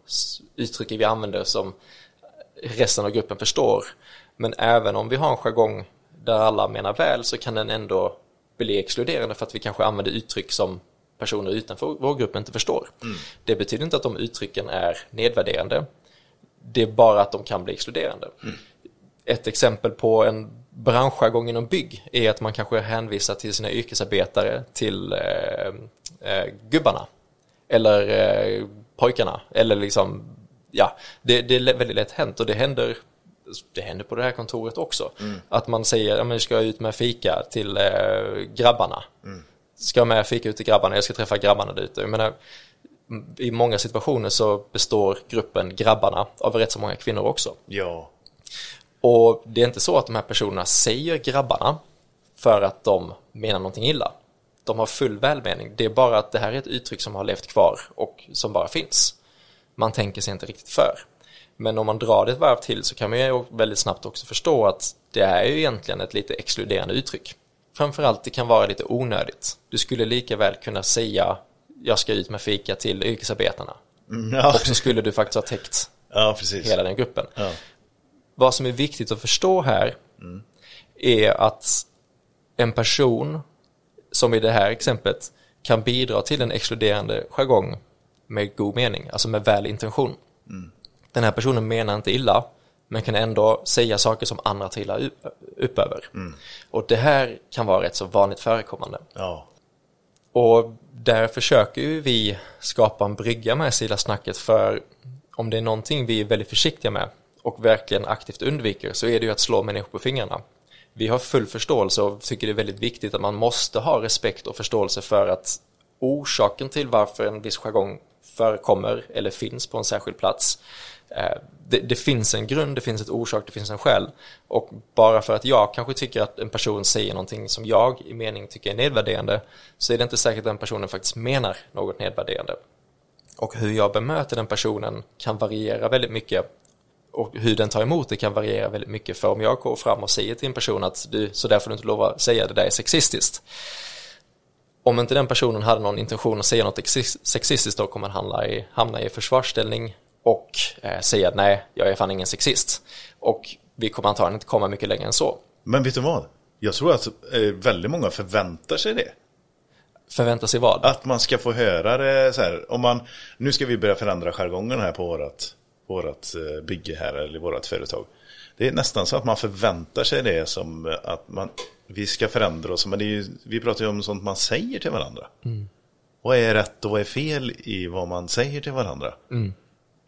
uttryck vi använder som resten av gruppen förstår. Men även om vi har en jargong där alla menar väl så kan den ändå bli exkluderande för att vi kanske använder uttryck som personer utanför vår grupp inte förstår. Det betyder inte att de uttrycken är nedvärderande. Det är bara att de kan bli exkluderande. Ett exempel på en branschjargong inom bygg är att man kanske hänvisar till sina yrkesarbetare till eh, eh, gubbarna eller eh, pojkarna eller liksom ja, det, det är väldigt lätt hänt och det händer det händer på det här kontoret också. Att man säger, ja men jag ska ut med fika till eh, grabbarna. Ska jag med fika ut till grabbarna, jag ska träffa grabbarna där ute. Jag menar, i många situationer så består gruppen grabbarna av rätt så många kvinnor också. ja. Och det är inte så att de här personerna säger grabbarna för att de menar någonting illa. De har full välmening. Det är bara att det här är ett uttryck som har levt kvar och som bara finns. Man tänker sig inte riktigt för. Men om man drar det ett varv till så kan man ju väldigt snabbt också förstå att det är ju egentligen ett lite exkluderande uttryck. Framförallt det kan vara lite onödigt. Du skulle lika väl kunna säga jag ska ut med fika till yrkesarbetarna. Ja, Och så skulle du faktiskt ha täckt ja hela den gruppen. Ja. Vad som är viktigt att förstå här är att en person, som i det här exemplet, kan bidra till en exkluderande jargong med god mening, alltså med väl intention. Den här personen menar inte illa, men kan ändå säga saker som andra trillar upp, över. Och det här kan vara rätt så vanligt förekommande. Ja. Och där försöker ju vi skapa en brygga med Sila snacket för om det är någonting vi är väldigt försiktiga med och verkligen aktivt undviker så är det ju att slå människor på fingrarna. Vi har full förståelse och tycker det är väldigt viktigt att man måste ha respekt och förståelse för att orsaken till varför en viss jargong förekommer eller finns på en särskild plats Eh, det, det finns en grund, det finns ett orsak, det finns en skäl. Och bara för att jag kanske tycker att en person säger någonting som jag i mening tycker är nedvärderande så är det inte säkert att den personen faktiskt menar något nedvärderande. Och hur jag bemöter den personen kan variera väldigt mycket och hur den tar emot det kan variera väldigt mycket. För om jag går fram och säger till en person att du, så där får du inte lov att säga det där är sexistiskt. Om inte den personen hade någon intention att säga något sexistiskt då kommer han hamna i, hamna i försvarsställning och eh, säga att nej, jag är fan ingen sexist. Och vi kommer antagligen inte komma mycket längre än så. Men vet du vad? Jag tror att eh, väldigt många förväntar sig det. Förvänta sig vad? Att man ska få höra det så här. Om man, nu ska vi börja förändra jargongen här på vårat, vårat eh, bygge här eller vårat företag. Det är nästan så att man förväntar sig det som eh, att man, vi ska förändra oss. Men ju, vi pratar ju om sånt man säger till varandra. Vad är rätt och vad är fel i vad man säger till varandra?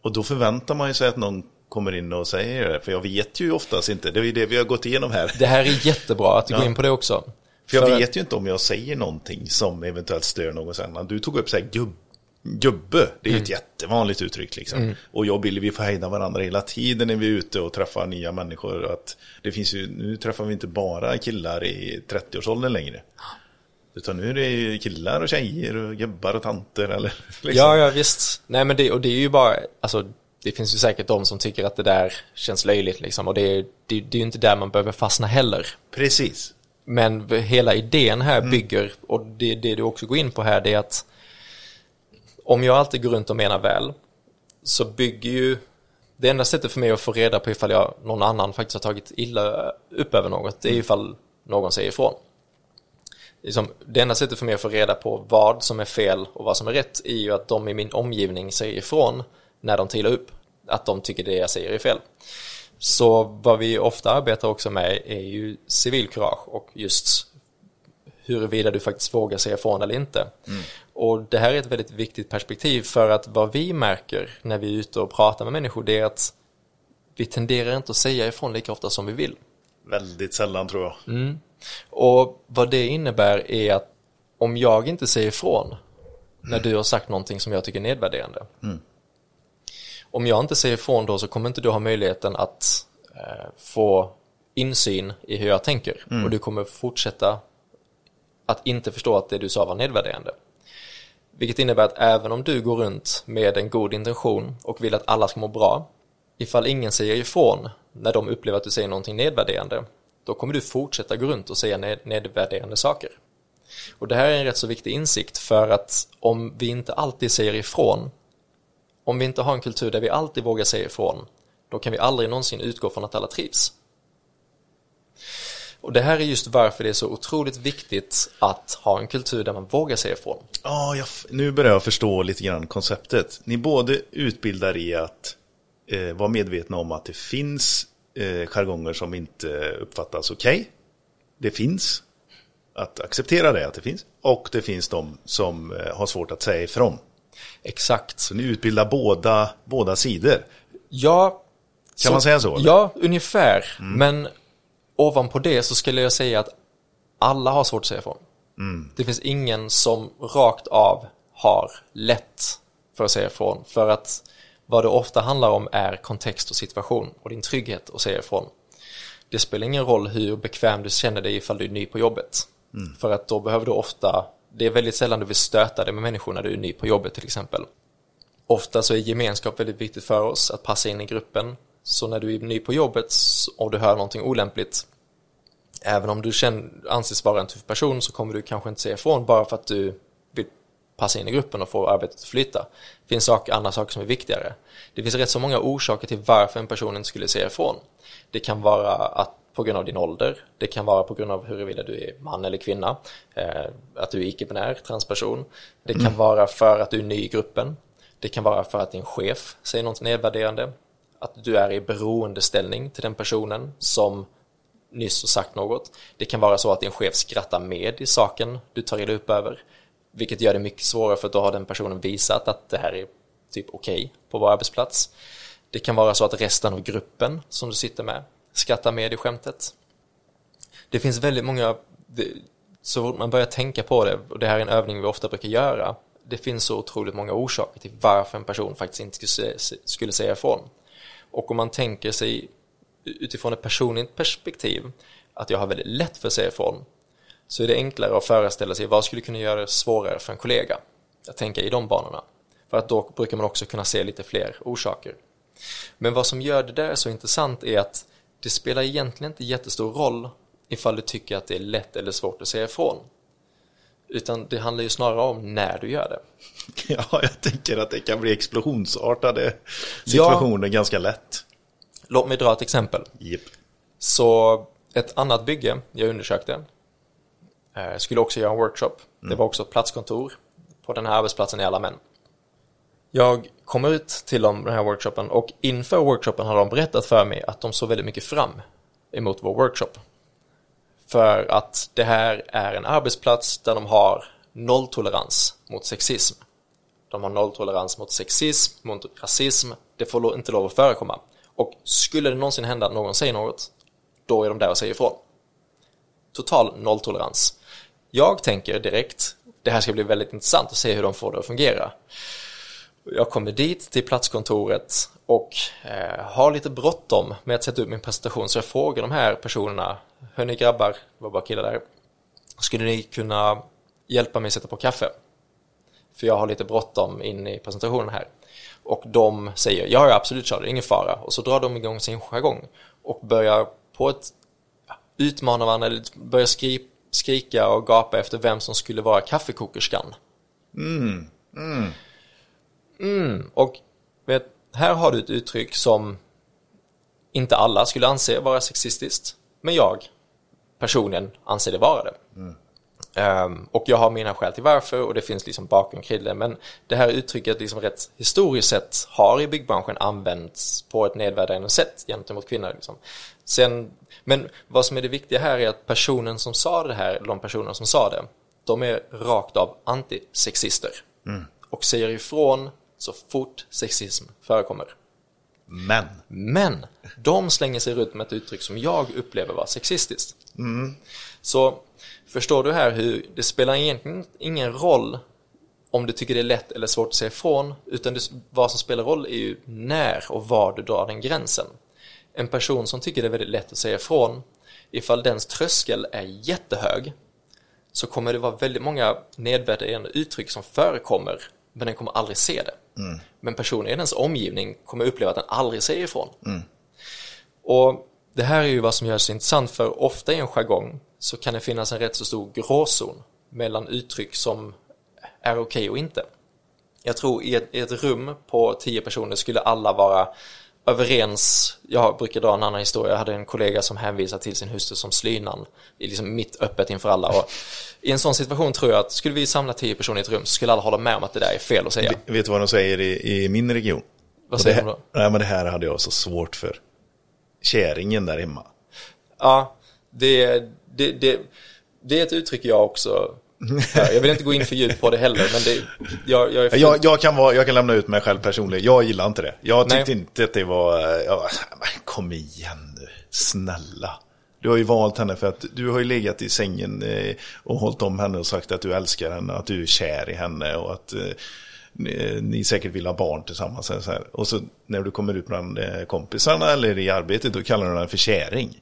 Och då förväntar man ju sig att någon kommer in och säger det. För jag vet ju oftast inte. Det är ju det vi har gått igenom här. Det här är jättebra att du går Ja. in på det också. För jag För- vet ju inte om jag säger någonting som eventuellt stör någon annan. Du tog upp så här gubb, gubbe, det är ju ett jättevanligt uttryck liksom. Och jag och Billy, vi får hejda varandra hela tiden när vi är ute och träffar nya människor. Att det finns ju, nu träffar vi inte bara killar i 30-årsåldern längre. Utan nu är det killar och tjejer och gubbar och tanter eller liksom. Ja, ja visst. Nej men det, och det är ju bara, alltså det finns ju säkert de som tycker att det där känns löjligt liksom och det, är- det, det är ju inte där man behöver fastna heller. Precis. Men hela idén här bygger, och det, det du också går in på här, det är att om jag alltid går runt och menar väl, så bygger ju det enda sättet för mig att få reda på ifall jag, någon annan faktiskt har tagit illa upp över något, det är ifall någon säger ifrån. Liksom, det enda sättet för mig att få reda på vad som är fel och vad som är rätt är ju att de i min omgivning säger ifrån när de trillar upp, att de tycker det jag säger är fel. Så vad vi ofta arbetar också med är ju civilkurage och just huruvida du faktiskt vågar säga ifrån eller inte. Och det här är ett väldigt viktigt perspektiv för att vad vi märker när vi är ute och pratar med människor det är att vi tenderar inte att säga ifrån lika ofta som vi vill. Väldigt sällan tror jag. Och vad det innebär är att om jag inte säger ifrån när du har sagt någonting som jag tycker är nedvärderande. Om jag inte säger ifrån då så kommer inte du ha möjligheten att eh, få insyn i hur jag tänker. Och du kommer fortsätta att inte förstå att det du sa var nedvärderande. Vilket innebär att även om du går runt med en god intention och vill att alla ska må bra, ifall ingen säger ifrån när de upplever att du säger någonting nedvärderande, då kommer du fortsätta gå runt och säga ned, nedvärderande saker. Och det här är en rätt så viktig insikt för att om vi inte alltid säger ifrån, om vi inte har en kultur där vi alltid vågar säga ifrån, då kan vi aldrig någonsin utgå från att alla trivs. Och det här är just varför det är så otroligt viktigt att ha en kultur där man vågar säga ifrån. Ja, jag nu börjar jag förstå lite grann konceptet. Ni både utbildar i att eh, vara medvetna om att det finns eh, jargonger som inte uppfattas okej. Det finns. Att acceptera det, att det finns. Och det finns de som eh, har svårt att säga ifrån. Exakt. Så ni utbildar båda, båda sidor. Ja, Kan man säga så, eller? Ja, ungefär. Men ovanpå det så skulle jag säga att alla har svårt att säga ifrån. Det finns ingen som rakt av har lätt för att säga ifrån. För att vad det ofta handlar om är kontext och situation och din trygghet att säga ifrån. Det spelar ingen roll hur bekväm du känner dig ifall du är ny på jobbet. För att då behöver du ofta, det är väldigt sällan du vill stöta dig med människor när du är ny på jobbet till exempel. Ofta så är gemenskap väldigt viktigt för oss, att passa in i gruppen. Så när du är ny på jobbet och du hör någonting olämpligt, även om du känner, anses vara en tuff person så kommer du kanske inte säga ifrån bara för att du passa in i gruppen och få arbetet att flyta. Det finns saker, andra saker som är viktigare. Det finns rätt så många orsaker till varför en person inte skulle säga ifrån. Det kan vara att på grund av din ålder. Det kan vara på grund av huruvida du är man eller kvinna. Eh, att du är icke-binär, transperson. Det kan vara för att du är ny i gruppen. Det kan vara för att din chef säger något nedvärderande. Att du är i beroendeställning till den personen som nyss har sagt något. Det kan vara så att din chef skrattar med i saken du tar illa upp över. Vilket gör det mycket svårare för att då har den personen visat att det här är typ okej på vår arbetsplats. Det kan vara så att resten av gruppen som du sitter med skrattar med i skämtet. Det finns väldigt många, det, så fort man börjar tänka på det, och det här är en övning vi ofta brukar göra, det finns så otroligt många orsaker till varför en person faktiskt inte skulle, skulle säga ifrån. Och om man tänker sig utifrån ett personligt perspektiv att jag har väldigt lätt för att säga ifrån så är det enklare att föreställa sig vad skulle kunna göra det svårare för en kollega. Jag tänker i de banorna. För att då brukar man också kunna se lite fler orsaker. Men vad som gör det där så intressant är att det spelar egentligen inte jättestor roll ifall du tycker att det är lätt eller svårt att säga ifrån. Utan det handlar ju snarare om när du gör det. Ja, jag tänker att det kan bli explosionsartade situationer ganska lätt. Låt mig dra ett exempel. Japp. Så ett annat bygge jag undersökte eh, skulle också göra en workshop. Det var också ett platskontor. På den här arbetsplatsen är alla män. Jag kommer ut till dem, den här workshopen och inför workshopen har de berättat för mig att de såg väldigt mycket fram emot vår workshop. För att det här är en arbetsplats där de har nolltolerans mot sexism. De har nolltolerans mot sexism, mot rasism. Det får inte lov att förekomma. Och skulle det någonsin hända att någon säger något, då är de där och säger ifrån. Total nolltolerans. Jag tänker direkt, det här ska bli väldigt intressant att se hur de får det att fungera. Jag kommer dit till platskontoret och eh, har lite bråttom med att sätta upp min presentation så jag frågar de här personerna, hörni grabbar, det var bara killar där, skulle ni kunna hjälpa mig att sätta på kaffe? För jag har lite bråttom in i presentationen här. Och de säger, ja, ja absolut Charlie, ingen fara. Och så drar de igång sin jargong och börjar på ett ja, utmana varandra, eller börjar skri, skrika och gapa efter vem som skulle vara kaffekokerskan. Mm, och vet, här har du ett uttryck som inte alla skulle anse vara sexistiskt, men jag personligen anser det vara det. Ehm, och jag har mina skäl till varför och det finns liksom bakgrund kring det. Men det här uttrycket liksom rätt historiskt sett har i byggbranschen använts på ett nedvärderande sätt gentemot kvinnor. Liksom. Sen, men vad som är det viktiga här är att personen som sa det här, eller de personer som sa det, de är rakt av antisexister. Och säger ifrån så fort sexism förekommer. Men, Men de slänger sig runt med ett uttryck som jag upplever var sexistiskt. Så förstår du här hur det spelar egentligen ingen roll om du tycker det är lätt eller svårt att säga ifrån, utan det, vad som spelar roll är ju när och var du drar den gränsen. En person som tycker det är väldigt lätt att säga ifrån, ifall dens tröskel är jättehög, så kommer det vara väldigt många nedvärderande uttryck som förekommer, men den kommer aldrig se det. Men personen i dens omgivning kommer uppleva att den aldrig säger ifrån. Och det här är ju vad som gör det så intressant, för ofta i en jargong så kan det finnas en rätt så stor gråzon mellan uttryck som är okej och inte. Jag tror i ett, i ett rum på tio personer skulle alla vara överens. Jag brukar dra en annan historia. Jag hade en kollega som hänvisade till sin hustru som slynan, i liksom mitt öppet inför alla. Och I en sån situation tror jag att skulle vi samla tio personer i ett rum så skulle alla hålla med om att det där är fel att säga. vet du vad de säger i, i min region? Vad säger de då? Nej, men det här hade jag så svårt för. Käringen där hemma. Ja, det, det, det, det är ett uttryck jag också Jag vill inte gå in för djupt på det heller, men det, jag, jag fullt- Jag, jag, kan vara, jag kan lämna ut mig själv personligen. Jag gillar inte det. Jag tyckte Nej. inte att det var... Jag, kom igen nu, snälla. Du har ju valt henne för att du har ju legat i sängen eh, och hållit om henne och sagt att du älskar henne, att du är kär i henne och att eh, ni, ni säkert vill ha barn tillsammans. Så här. Och så när du kommer ut bland eh, kompisarna eller i arbetet, då kallar du henne för käring.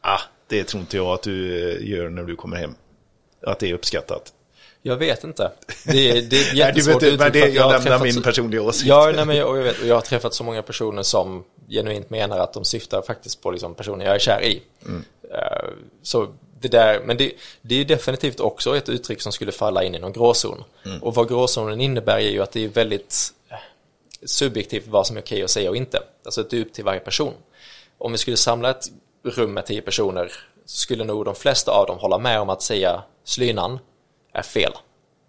Ah, det tror inte jag att du gör när du kommer hem. Att det är uppskattat. Jag vet inte. Det är, det är Nej, du jättesvårt vet, det, för att jag lämnar träffat min så- personliga åsikt. Ja, nej, men jag, och jag, vet, och jag har träffat så många personer som genuint menar att de syftar faktiskt på liksom personer jag är kär i. Eh, så det där, men det, det är definitivt också ett uttryck som skulle falla in i någon gråzon. Och vad gråzonen innebär är ju att det är väldigt eh, subjektivt vad som är okej att säga och inte. Alltså det är upp till varje person. Om vi skulle samla ett rum med tio personer skulle nog de flesta av dem hålla med om att säga slynan är fel.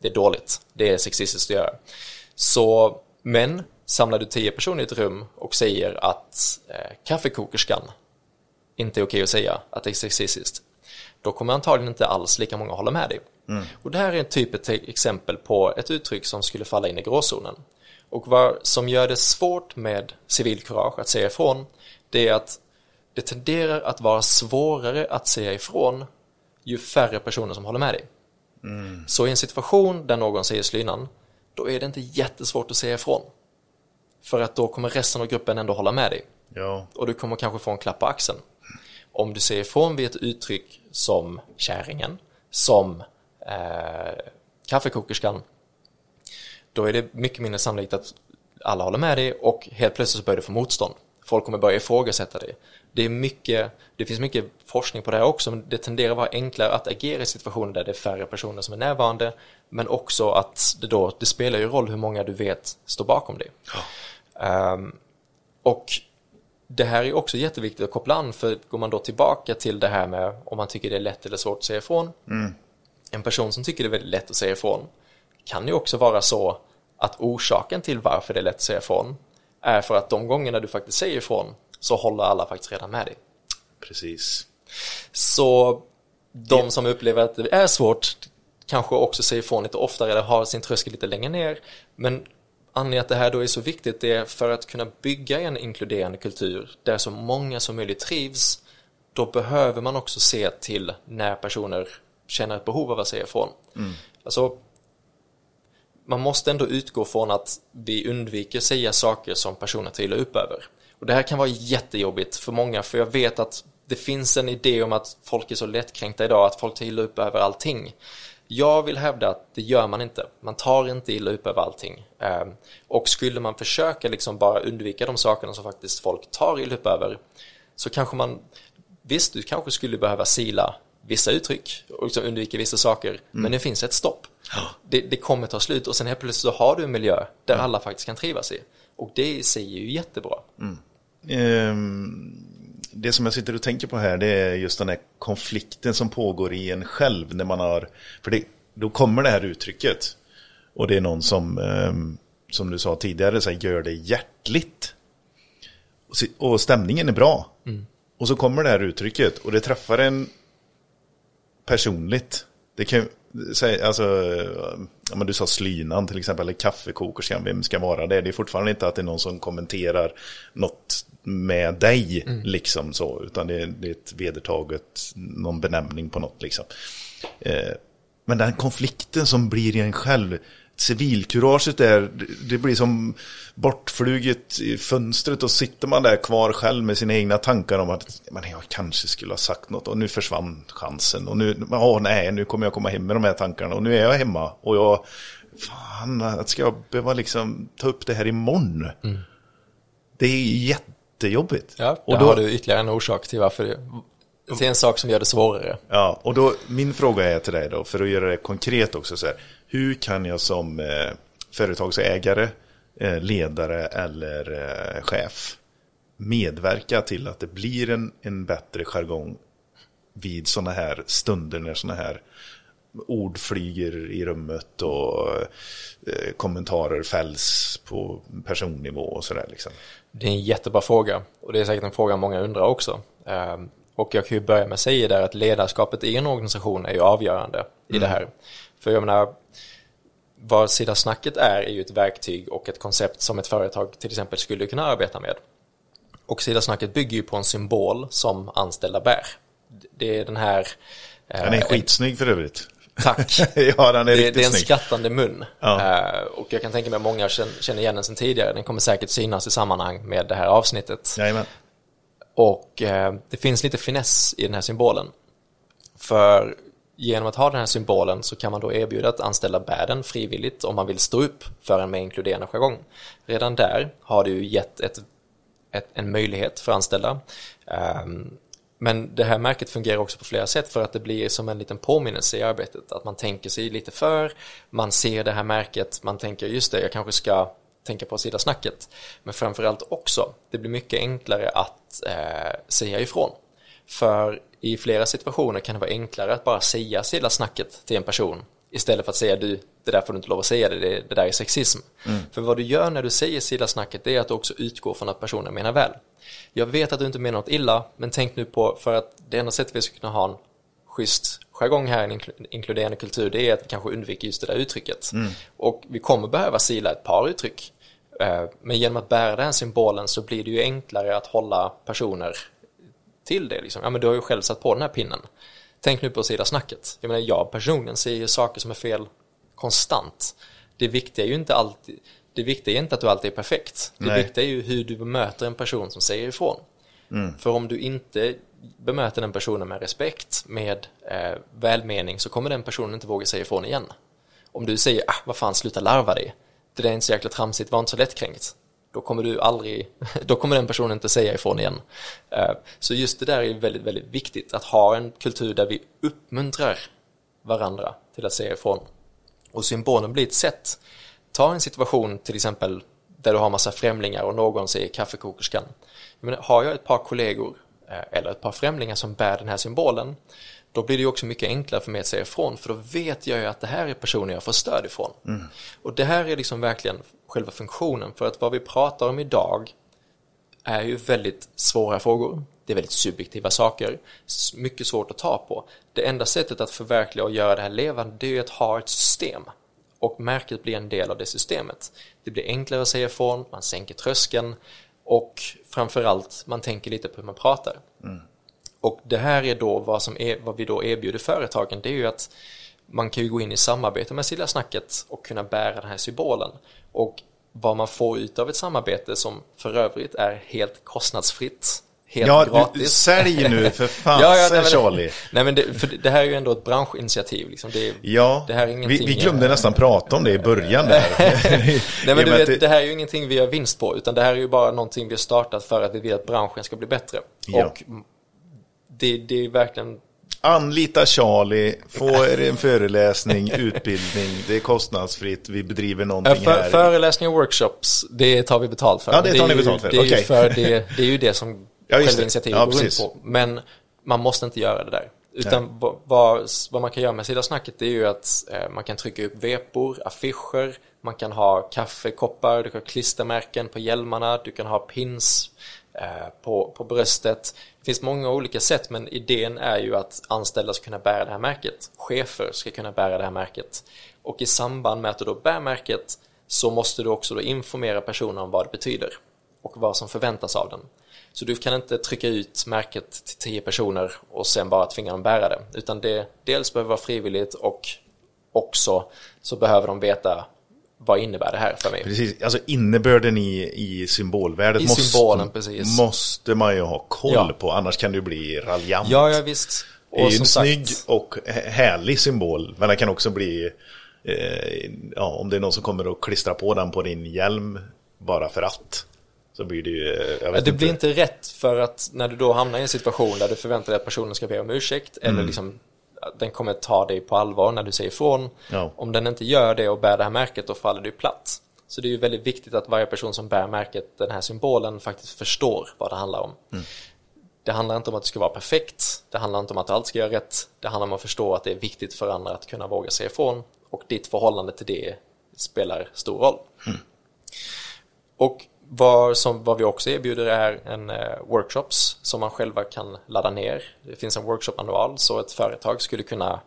Det är dåligt. Det är sexistiskt att göra. Så, men samlar du tio personer i ett rum och säger att eh, kaffekokerskan inte är okej att säga att det är sexistiskt, då kommer antagligen inte alls lika många hålla med dig. Och det här är en typ ett exempel på ett uttryck som skulle falla in i gråzonen. Och vad som gör det svårt med civilkurage att säga ifrån, det är att det tenderar att vara svårare att säga ifrån ju färre personer som håller med dig. Så i en situation där någon säger slynan, då är det inte jättesvårt att säga ifrån. För att då kommer resten av gruppen ändå hålla med dig. Ja, Och du kommer kanske få en klapp på axeln. Om du säger ifrån vid ett uttryck som kärringen, som eh, kaffekokerskan, då är det mycket mindre sannolikt att alla håller med dig och helt plötsligt så börjar du få motstånd. Folk kommer börja ifrågasätta dig. Det, är mycket, det finns mycket forskning på det här också, men det tenderar att vara enklare att agera i situationer där det är färre personer som är närvarande, men också att det då, det spelar ju roll hur många du vet står bakom dig. Ehm, och det här är också jätteviktigt att koppla an, för går man då tillbaka till det här med om man tycker det är lätt eller svårt att säga ifrån. En person som tycker det är väldigt lätt att säga ifrån kan ju också vara så att orsaken till varför det är lätt att säga ifrån är för att de gångerna du faktiskt säger ifrån så håller alla faktiskt redan med dig. precis. Så de som upplever att det är svårt kanske också säger ifrån lite oftare eller har sin tröskel lite längre ner. Men anledningen att det här då är så viktigt är för att kunna bygga en inkluderande kultur där så många som möjligt trivs. Då behöver man också se till när personer känner ett behov av att säga ifrån. Alltså, man måste ändå utgå från att vi undviker säga saker som personer trillar upp över. Och det här kan vara jättejobbigt för många, för jag vet att det finns en idé om att folk är så lättkränkta idag, att folk tar illa upp över allting. Jag vill hävda att det gör man inte. Man tar inte illa upp över allting. Ehm, och skulle man försöka liksom bara undvika de sakerna som faktiskt folk tar illa upp över, så kanske man, visst, du kanske skulle behöva sila vissa uttryck och liksom undvika vissa saker, men det finns ett stopp. Det, det kommer ta slut och sen helt plötsligt så har du en miljö där alla faktiskt kan trivas i. Och det i sig är ju jättebra. Ehm, det som jag sitter och tänker på här det är just den här konflikten som pågår i en själv när man har, för det, då kommer det här uttrycket och det är någon som, ehm, som du sa tidigare, så här, gör det hjärtligt. Och, stämningen är bra. Och så kommer det här uttrycket och det träffar en personligt. Det kan säga, alltså, ja, men du sa slynan till exempel, eller kaffekokerskan, vem ska vara det? Det är fortfarande inte att det är någon som kommenterar något med dig, liksom så, utan det är, det är ett vedertaget, någon benämning på något liksom. Eh, men den konflikten som blir i en själv, civilkuraget där, det- blir som bortfluget i fönstret och sitter man där kvar själv med sina egna tankar om att men jag kanske skulle ha sagt något och nu försvann chansen och nu, åh nej, nu kommer jag komma hem med de här tankarna och nu är jag hemma och jag, fan, ska jag behöva liksom ta upp det här imorgon? Det är jättejobbigt. Ja, och då, har du ytterligare en orsak till varför det, till en sak som gör det svårare. Ja, och då, min fråga är till dig då, för att göra det konkret också så här. Hur kan jag som eh, företagsägare, eh, ledare eller eh, chef medverka till att det blir en, en bättre jargong vid sådana här stunder när sådana här ord flyger i rummet och eh, kommentarer fälls på personnivå och sådär liksom. Det är en jättebra fråga och det är säkert en fråga många undrar också. Ehm, Och jag kan ju börja med att säga där att ledarskapet i en organisation är ju avgörande i det här. För jag menar, vad Sida Snacket är är ju ett verktyg och ett koncept som ett företag till exempel skulle kunna arbeta med. Och Sida Snacket bygger ju på en symbol som anställda bär. Det är den här... eh, Den är skitsnygg för övrigt. Tack. ja, den är det, riktigt det är en snygg. skrattande mun. Ja. Eh, och jag kan tänka mig att många känner känner igen den sedan tidigare. Den kommer säkert synas i sammanhang med det här avsnittet. Jajamän. Och eh, det finns lite finess i den här symbolen. För genom att ha den här symbolen så kan man då erbjuda att anställa bär den frivilligt om man vill stå upp för en mer inkluderande jargong. Redan där har du ju gett ett, ett, en möjlighet för anställda. Um, men det här märket fungerar också på flera sätt för att det blir som en liten påminnelse i arbetet. Att man tänker sig lite för, man ser det här märket, man tänker just det, jag kanske ska tänka på att sida snacket. Men framförallt också, det blir mycket enklare att eh, säga ifrån. För i flera situationer kan det vara enklare att bara säga stilla snacket till en person istället för att säga du, det där får du inte lov att säga, det, det, där är sexism. För vad du gör när du säger stilla snacket det är att du också utgår från att personen menar väl. Jag vet att du inte menar något illa, men tänk nu på, för att det enda sättet vi ska kunna ha en schysst jargong här, en inkl- inkluderande kultur, det är att vi kanske undviker just det där uttrycket. Och vi kommer behöva sila ett par uttryck. Eh, Men genom att bära den symbolen så blir det ju enklare att hålla personer till det. Liksom. Ja, men du har ju själv satt på den här pinnen. Tänk nu på sida snacket. Jag menar, jag personligen ser ju saker som är fel konstant. Det viktiga är ju inte alltid, det viktiga är inte att du alltid är perfekt. Det Nej. viktiga är ju hur du bemöter en person som säger ifrån. För om du inte bemöter den personen med respekt, med eh, välmening, så kommer den personen inte våga säga ifrån igen. Om du säger, ah, vad fan, sluta larva dig. Det där är inte så jäkla tramsigt, var inte så lättkränkt. Då kommer du aldrig, då kommer den personen inte säga ifrån igen. Eh, Så just det där är väldigt, väldigt viktigt, att ha en kultur där vi uppmuntrar varandra till att säga ifrån. Och symbolen blir ett sätt. Ta en situation till exempel där du har massa främlingar och någon säger kaffekokerskan. Har jag ett par kollegor eh, eller ett par främlingar som bär den här symbolen då blir det också mycket enklare för mig att säga ifrån för då vet jag ju att det här är personer jag får stöd ifrån. Och det här är liksom verkligen själva funktionen för att vad vi pratar om idag är ju väldigt svåra frågor. Det är väldigt subjektiva saker, mycket svårt att ta på. Det enda sättet att förverkliga och göra det här levande, det är ju att ha ett system. Och märket blir en del av det systemet. Det blir enklare att säga ifrån, man sänker tröskeln och framförallt, man tänker lite på hur man pratar. Och det här är då vad, som är, vad vi då erbjuder företagen, det är ju att man kan ju gå in i samarbete med Silla Snacket och kunna bära den här symbolen. Och vad man får ut av ett samarbete som för övrigt är helt kostnadsfritt, helt Ja, du, gratis. sälj nu för fan, Ja, ja, nej, men- Charlie. Nej men det, för det här är ju ändå ett branschinitiativ. Liksom. Det, Ja, det här är vi, ingenting, vi glömde eh, nästan prata om det i början där. Nej men du vet, att det här är ju ingenting vi har vinst på, utan det här är ju bara någonting vi har startat för att vi vill att branschen ska bli bättre. Ja. Och det, det är verkligen Anlita Charlie, få er en föreläsning, utbildning, det är kostnadsfritt, vi bedriver någonting för, här. föreläsningar och workshops, det tar vi betalt för. Ja, det tar ni betalt för, Det är, ju okej. för det, det är ju det som Ja, själva initiativet Ja, går precis. på. Men man måste inte göra det där. Utan vad, vad, man kan göra med Sida Snacket är ju att eh, man kan trycka upp vepor, affischer, man kan ha kaffekoppar, du kan ha klistermärken på hjälmarna, du kan ha pins eh, på, på bröstet. Det finns många olika sätt men idén är ju att anställda ska kunna bära det här märket. Chefer ska kunna bära det här märket. Och i samband med att du då bär märket så måste du också då informera personen om vad det betyder och vad som förväntas av den. Så du kan inte trycka ut märket till tio personer och sen bara tvinga dem bära det. Utan det dels behöver vara frivilligt och också så behöver de veta vad innebär det här för mig. Precis, alltså innebörden i, i symbolvärdet I måste, symbolen, precis. måste man ju ha koll Ja. på, annars kan det ju bli raljant. Ja, ja visst. det är ju en sagt- snygg och hä- härlig symbol, men den kan också bli, eh, ja, om det är någon som kommer att klistra på den på din hjälm bara för att, så blir det ju, eh, jag Ja, vet det blir inte rätt för att när du då hamnar i en situation där du förväntar dig att personen ska be om ursäkt Mm. eller liksom den kommer ta dig på allvar när du säger ifrån. Ja. Om den inte gör det och bär det här märket då faller du platt. Så det är ju väldigt viktigt att varje person som bär märket, den här symbolen, faktiskt förstår vad det handlar om. Mm. Det handlar inte om att det ska vara perfekt, det handlar inte om att allt ska göra rätt, det handlar om att förstå att det är viktigt för andra att kunna våga säga ifrån och ditt förhållande till det spelar stor roll. Och vad, som, vad vi också erbjuder är en eh, workshops som man själva kan ladda ner. Det finns en workshop-manual så ett företag skulle kunna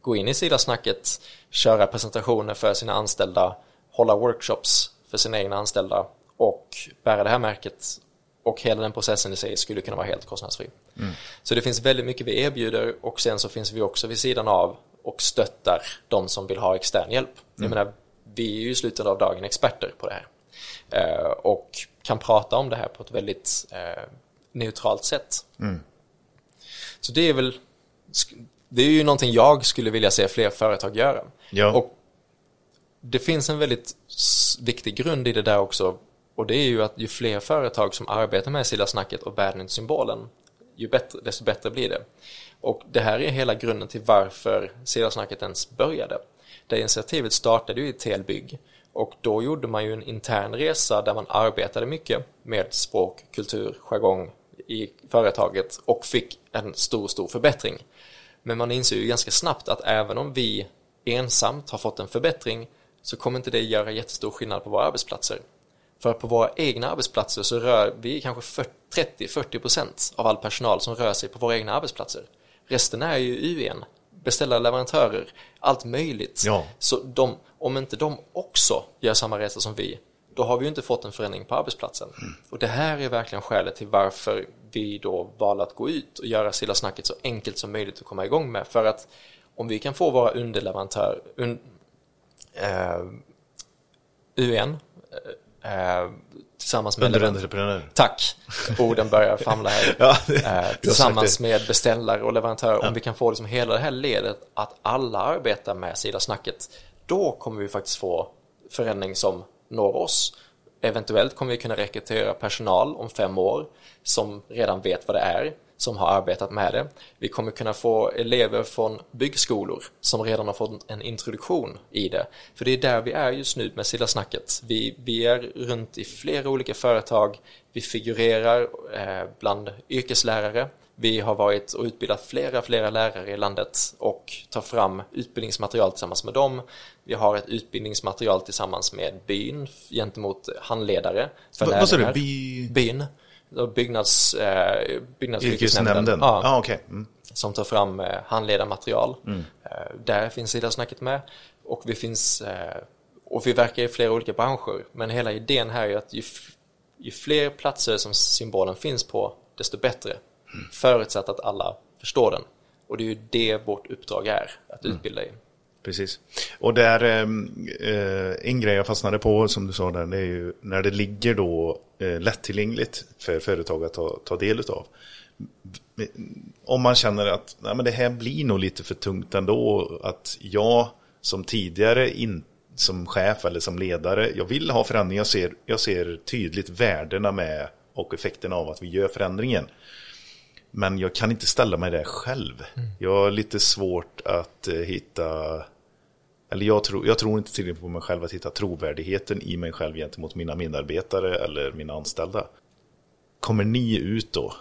gå in i Sidasnacket, köra presentationer för sina anställda, hålla workshops för sina egna anställda och bära det här märket och hela den processen i sig skulle kunna vara helt kostnadsfri. Så det finns väldigt mycket vi erbjuder och sen så finns vi också vid sidan av och stöttar de som vill ha extern hjälp. Jag menar, vi är ju i slutet av dagen experter på det här och kan prata om det här på ett väldigt eh, neutralt sätt. Så det är väl det är ju någonting jag skulle vilja se fler företag göra. Ja. Och det finns en väldigt viktig grund i det där också och det är ju att ju fler företag som arbetar med Silla Snacket och bär den symbolen ju bättre, desto bättre blir det. Och det här är hela grunden till varför Silla Snacket ens började. Det initiativet startade ju i Telbygg och då gjorde man ju en intern resa där man arbetade mycket med språk, kultur, jargong i företaget och fick en stor, stor förbättring. Men man inser ju ganska snabbt att även om vi ensamt har fått en förbättring så kommer inte det göra jättestor skillnad på våra arbetsplatser. För på våra egna arbetsplatser så rör vi kanske 30-40% av all personal som rör sig på våra egna arbetsplatser. Resten är ju UN, beställare, leverantörer, allt möjligt. Ja. Så de, om inte de också gör samma resa som vi, då har vi ju inte fått en förändring på arbetsplatsen. Och det här är verkligen skälet till varför vi då valde att gå ut och göra Silla snacket så enkelt som möjligt att komma igång med. För att om vi kan få våra underleverantörer, un, eh, UN, eh, tillsammans med Underentreprenör. Tack! Orden börjar famla här. Ja, det- Eh, tillsammans med beställare och leverantörer, om vi kan få liksom hela det här ledet att alla arbetar med Sida snacket, då kommer vi faktiskt få förändring som når oss. Eventuellt kommer vi kunna rekrytera personal om fem år som redan vet vad det är, som har arbetat med det. Vi kommer kunna få elever från byggskolor som redan har fått en introduktion i det. För det är där vi är just nu med Silla snacket. Vi, vi är runt i flera olika företag. Vi figurerar eh, bland yrkeslärare. Vi har varit och utbildat flera, flera lärare i landet och tar fram utbildningsmaterial tillsammans med dem. Vi har ett utbildningsmaterial tillsammans med byn gentemot handledare. För Vad- sa du? By- Byn. Byggnads, eh, byggnadsyrkesnämnden. Yrkesnämnden? Ja, Ja, okej. Mm. som tar fram eh, handledarmaterial. Eh, där finns Sida-snacket med. Och vi finns eh, och vi verkar i flera olika branscher. Men hela idén här är att ju, ju fler platser som symbolen finns på, desto bättre. Förutsatt att alla förstår den. Och det är ju det vårt uppdrag är, att utbilda i. Precis. Och där, ehm, eh, en grej jag fastnade på som du sa där, det är ju när det ligger då eh, lättillgängligt för företag att ta, ta del av. Om man känner att nej, men det här blir nog lite för tungt ändå, att jag som tidigare in, som chef eller som ledare, jag vill ha förändring, jag ser, jag ser tydligt värdena med och effekterna av att vi gör förändringen. Men jag kan inte ställa mig där själv. Jag har lite svårt att eh, hitta, eller jag tror, jag tror inte tillräckligt på mig själv att hitta trovärdigheten i mig själv gentemot mina medarbetare eller mina anställda. Kommer ni ut då?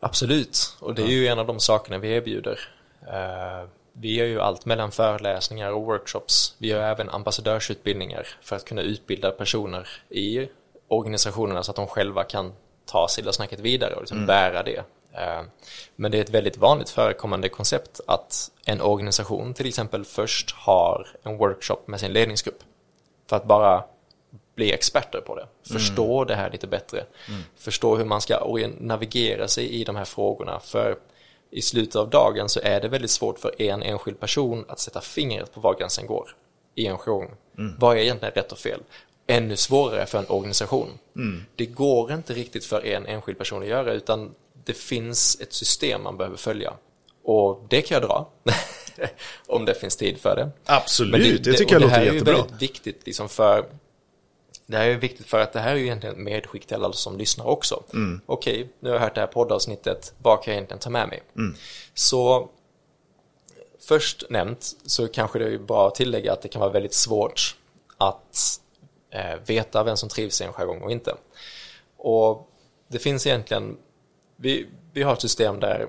Absolut, och det är ju en av de sakerna vi erbjuder. Eh, vi gör ju allt mellan föreläsningar och workshops. Vi gör även ambassadörsutbildningar för att kunna utbilda personer i organisationerna så att de själva kan ta Silla snacket vidare och liksom bära det. Eh, Men det är ett väldigt vanligt förekommande koncept att en organisation till exempel först har en workshop med sin ledningsgrupp för att bara bli experter på det. Förstå det här lite bättre. Förstå hur man ska navigera sig i de här frågorna. För i slutet av dagen så är det väldigt svårt för en enskild person att sätta fingret på var gränsen går i en jargong. Vad är egentligen rätt och fel? Ännu svårare för en organisation. Det går inte riktigt för en enskild person att göra utan det finns ett system man behöver följa. Och det kan jag dra. Om det finns tid för det. Absolut, Men det, tycker jag låter Det här jättebra. är ju väldigt viktigt liksom för det här är viktigt för att det här är ju egentligen medskick till alla som lyssnar också. Mm. Okej, nu har jag hört det här poddavsnittet, vad kan jag egentligen ta med mig? Mm. Så först nämnt så kanske det är bra att tillägga att det kan vara väldigt svårt att eh, veta vem som trivs i en jargong och inte. Och det finns egentligen, vi, vi har ett system där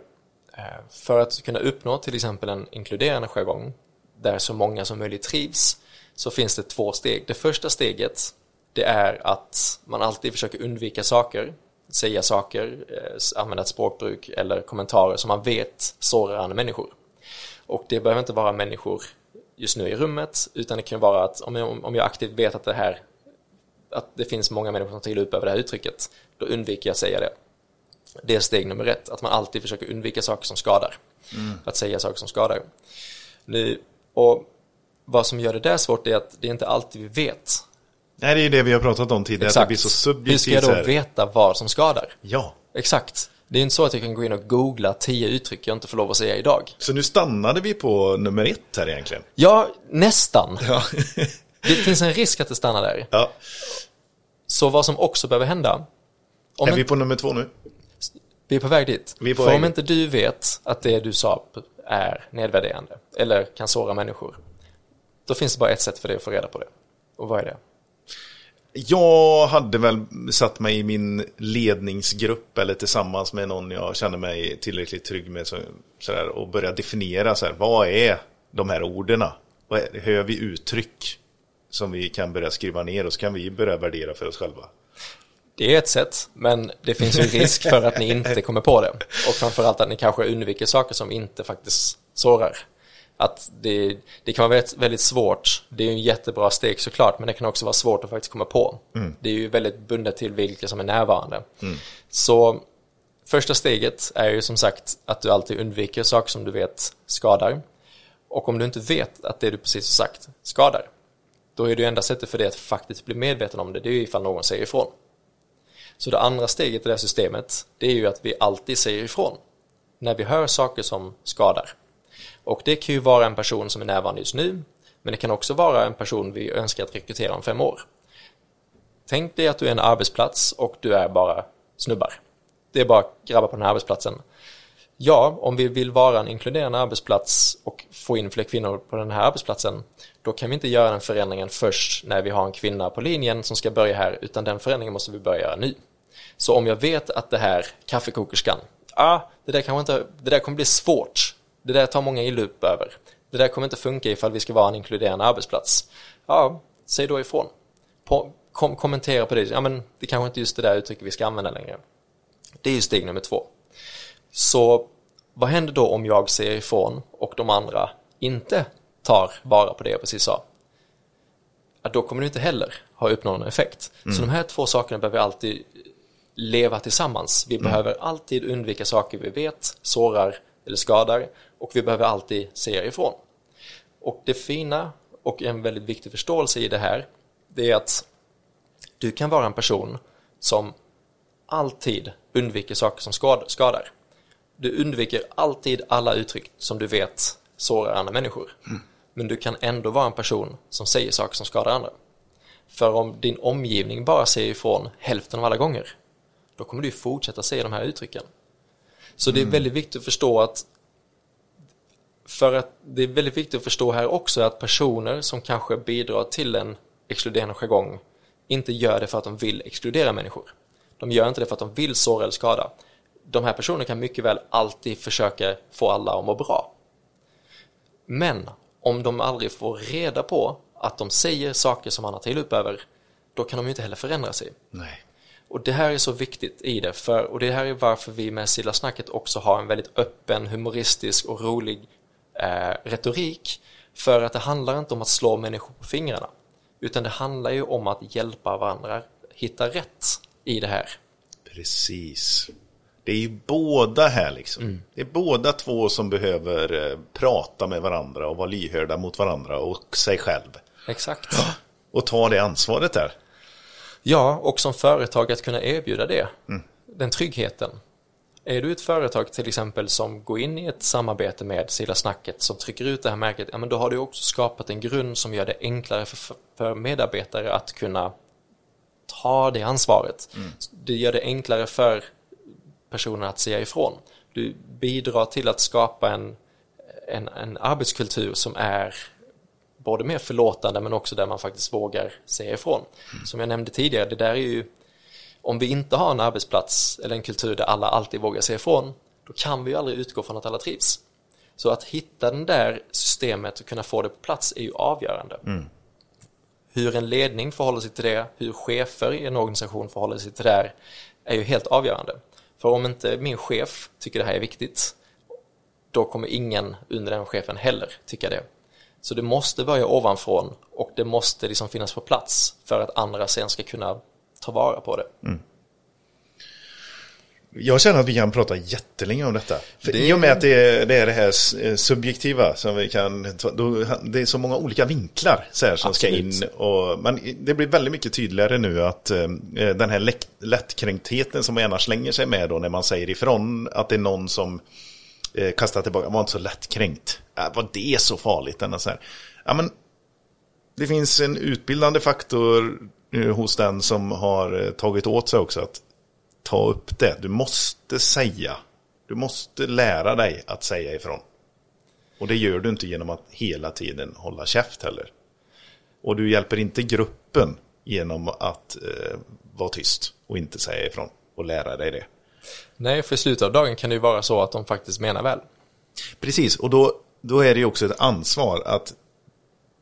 eh, för att kunna uppnå till exempel en inkluderande jargong där så många som möjligt trivs så finns det två steg. Det första steget det är att man alltid försöker undvika saker, säga saker, eh, använda ett språkbruk eller kommentarer som man vet sårar andra människor. Och det behöver inte vara människor just nu i rummet utan det kan vara att om jag, om jag aktivt vet att det här att det finns många människor som trillar upp över det här uttrycket då undviker jag att säga det. Det är steg nummer ett, att man alltid försöker undvika saker som skadar. Att säga saker som skadar. Nu, och vad som gör det där svårt är att det är inte alltid vi vet. Nej, det är ju det vi har pratat om tidigare, att det blir så subjektivt. Hur ska jag då veta vad som skadar? Ja, Exakt. Det är inte så att jag kan gå in och googla tio uttryck jag inte får lov att säga idag. så nu stannade vi på nummer ett här egentligen. Ja, nästan. Ja, Det finns en risk att det stannar där. ja. Så vad som också behöver hända, Är vi på nummer två nu? Vi är på väg dit. På För väg om dit. inte du vet att det du sa är nedvärderande eller kan såra människor, då finns det bara ett sätt för dig att få reda på det. Och vad är det? Jag hade väl satt mig i min ledningsgrupp eller tillsammans med någon jag känner mig tillräckligt trygg med så, sådär, och börja definiera så här, vad är de här orden? Vad är, hör vi uttryck som vi kan börja skriva ner och så kan vi börja värdera för oss själva. Det är ett sätt, men det finns ju risk för att ni inte kommer på det. Och framförallt att ni kanske undviker saker som inte faktiskt sårar. Att det, det kan vara väldigt, väldigt svårt. Det är ju en jättebra steg såklart, men det kan också vara svårt att faktiskt komma på. Det är ju väldigt bundet till vilka som är närvarande. Så första steget är ju som sagt att du alltid undviker saker som du vet skadar. Och om du inte vet att det du precis har sagt skadar, då är det ju enda sättet för dig att faktiskt bli medveten om det, det är ju ifall någon säger ifrån. Så det andra steget i det här systemet, det är ju att vi alltid säger ifrån när vi hör saker som skadar. Och det kan ju vara en person som är närvarande just nu, men det kan också vara en person vi önskar att rekrytera om fem år. Tänk dig att du är en arbetsplats och du är bara snubbar. Det är bara grabbar på den här arbetsplatsen. Ja, om vi vill vara en inkluderande arbetsplats och få in fler kvinnor på den här arbetsplatsen, då kan vi inte göra den förändringen först när vi har en kvinna på linjen som ska börja här, utan den förändringen måste vi börja göra nu. Så om jag vet att det här kaffekokerskan, ah, det där, kanske inte, det där kommer bli svårt, det där tar många illa upp över, det där kommer inte funka ifall vi ska vara en inkluderande arbetsplats. Ja, säg då ifrån. På, kom, kommentera på det, ja men det kanske inte är just det där uttrycket vi ska använda längre. Det är ju steg nummer två. Så vad händer då om jag säger ifrån och de andra inte tar vara på det jag precis sa? Ja, då kommer det inte heller ha uppnått någon effekt. Så de här två sakerna behöver alltid leva tillsammans. Vi behöver alltid undvika saker vi vet sårar eller skadar och vi behöver alltid säga ifrån. Och det fina och en väldigt viktig förståelse i det här det är att du kan vara en person som alltid undviker saker som skad- skadar. Du undviker alltid alla uttryck som du vet sårar andra människor. Men du kan ändå vara en person som säger saker som skadar andra. För om din omgivning bara säger ifrån hälften av alla gånger, då kommer du fortsätta säga de här uttrycken. Så det är väldigt viktigt att förstå att för att det är väldigt viktigt att förstå här också att personer som kanske bidrar till en exkluderande jargong inte gör det för att de vill exkludera människor. De gör inte det för att de vill såra eller skada. De här personerna kan mycket väl alltid försöka få alla att må bra. Men om de aldrig får reda på att de säger saker som man har till upp över, då kan de ju inte heller förändra sig. Nej. Och det här är så viktigt i det, för, och det här är varför vi med Silla Snacket också har en väldigt öppen, humoristisk och rolig eh, retorik. För att det handlar inte om att slå människor på fingrarna, utan det handlar ju om att hjälpa varandra hitta rätt i det här. Precis. Det är ju båda här liksom. Det är båda två som behöver eh, prata med varandra och vara lyhörda mot varandra och sig själv. Exakt. Och ta det ansvaret där. Ja, och som företag att kunna erbjuda det. Den tryggheten. Är du ett företag till exempel som går in i ett samarbete med Silla Snacket som trycker ut det här märket, ja men då har du också skapat en grund som gör det enklare för, för medarbetare att kunna ta det ansvaret. Det gör det enklare för personer att säga ifrån. Du bidrar till att skapa en, en, en arbetskultur som är både mer förlåtande men också där man faktiskt vågar säga ifrån. Som jag nämnde tidigare, det där är ju om vi inte har en arbetsplats eller en kultur där alla alltid vågar säga ifrån, då kan vi ju aldrig utgå från att alla trivs. Så att hitta det där systemet och kunna få det på plats är ju avgörande. Hur en ledning förhåller sig till det, hur chefer i en organisation förhåller sig till det där, är ju helt avgörande. För om inte min chef tycker det här är viktigt, då kommer ingen under den chefen heller tycka det. Så det måste börja ovanifrån och det måste liksom finnas på plats för att andra sen ska kunna ta vara på det. Mm. Jag känner att vi kan prata jättelänge om detta. För Det- I och med att det är, det är det här eh, subjektiva som vi kan då, Det är så många olika vinklar så här, som ska Absolut. in. Och, men det blir väldigt mycket tydligare nu att eh, den här lättkränktheten som man gärna slänger sig med då när man säger ifrån att det är någon som eh, kastar tillbaka, var inte så lättkränkt. Äh, var det så farligt? Eller så här. Ja, men, det finns en utbildande faktor eh, hos den som har eh, tagit åt sig också att ta upp det. Du måste säga. Du måste lära dig att säga ifrån. Och det gör du inte genom att hela tiden hålla käft heller. Och du hjälper inte gruppen genom att eh, vara tyst och inte säga ifrån och lära dig det. Nej, för i slutet av dagen kan det ju vara så att de faktiskt menar väl. Precis, och då, då är det ju också ett ansvar att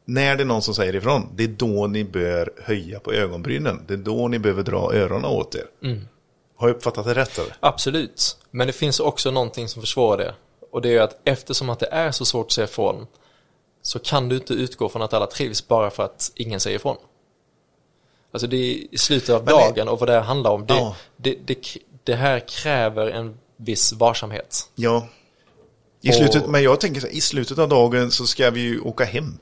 när det är någon som säger ifrån, det är då ni bör höja på ögonbrynen. Det är då ni behöver dra öronen åt er. Har jag uppfattat det rätt? Eller? Absolut, men det finns också någonting som försvårar det. Och det är att eftersom att det är så svårt att säga ifrån så kan du inte utgå från att alla trivs bara för att ingen säger ifrån. Alltså det är i slutet av Men det- dagen och vad det här handlar om. Det, Ja. det, det, här kräver en viss varsamhet. Ja. I Och- slutet, men jag tänker så här, i slutet av dagen så ska vi ju åka hem.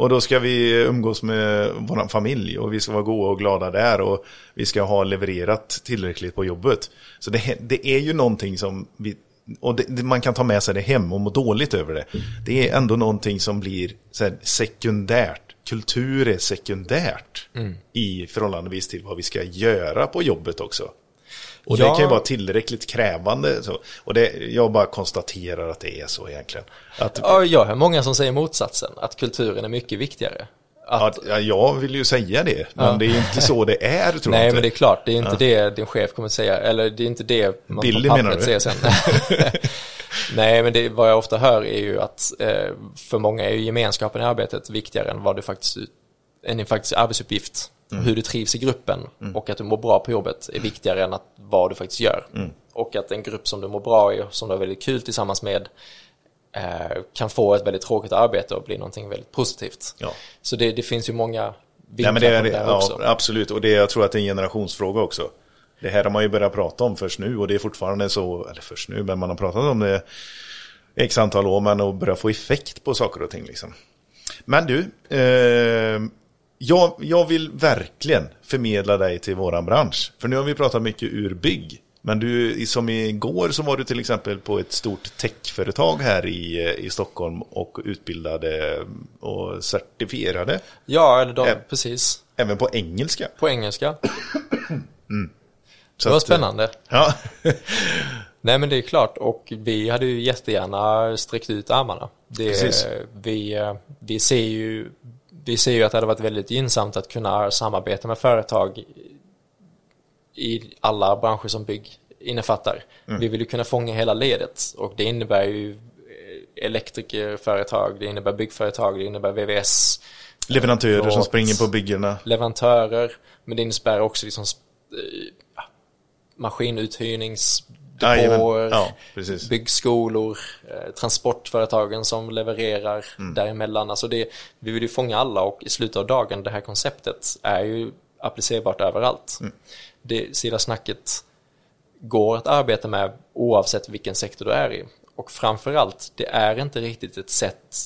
Och då ska vi umgås med vår familj och vi ska vara goda och glada där och vi ska ha levererat tillräckligt på jobbet. Så det, det är ju någonting som vi, och det, man kan ta med sig det hem och må dåligt över det. Det är ändå någonting som blir så här, sekundärt. Kultur är sekundärt i förhållandevis till vad vi ska göra på jobbet också. Och det Ja. kan ju vara tillräckligt krävande. Så. Och det, jag bara konstaterar att det är så egentligen. Att, Ja, jag hör många som säger motsatsen, att kulturen är mycket viktigare. Att, ja, jag vill ju säga det, men det är ju inte så det är tror jag nej, inte. men det är klart, det är inte det din chef kommer säga, eller det är inte det man Billy på pappret säger sen. nej, men det, vad jag ofta hör är ju att eh, för många är ju gemenskapen i arbetet viktigare än vad du faktiskt, än din faktiskt arbetsuppgift. Mm. Hur du trivs i gruppen och att du mår bra på jobbet är viktigare än att vad du faktiskt gör. Mm. Och att en grupp som du mår bra i, som du har väldigt kul tillsammans med, eh, kan få ett väldigt tråkigt arbete och bli någonting väldigt positivt. Ja. Så det, det finns ju många Nej, vinklar men det är det, där ja, också. absolut. Och det, jag tror att det är en generationsfråga också. Det här har man ju börjat prata om först nu och det är fortfarande så, eller först nu, men man har pratat om det x antal år, men att börja få effekt på saker och ting liksom. Men du, eh, jag, jag vill verkligen förmedla dig till våran bransch. För nu har vi pratat mycket ur bygg. Men du, som igår så var du till exempel på ett stort techföretag här i, eh, i Stockholm och utbildade och certifierade, Ja, eller de, Eh. precis. även på engelska. På engelska. Så Det var att, spännande. Ja, Nej men det är klart och vi hade ju jättegärna sträckt ut armarna. Det, Precis. vi, eh, vi, ser ju, vi ser ju att det hade varit väldigt gynnsamt att kunna samarbeta med företag i alla branscher som bygg innefattar. Mm. Vi vill ju kunna fånga hela ledet och det innebär ju eh, elektrikerföretag, det innebär byggföretag, det innebär VVS, leverantörer som Plåt. springer på byggena. leverantörer, men det innebär också liksom eh, maskinuthyrningsdepåer, Jajamän. Ja, byggskolor, eh, transportföretagen som levererar Mm. däremellan. Alltså det, vi vill ju fånga alla och i slutet av dagen, det här konceptet är ju applicerbart överallt. Mm. Det Sida Snacket går att arbeta med oavsett vilken sektor du är i. Och framförallt, det är inte riktigt ett sätt,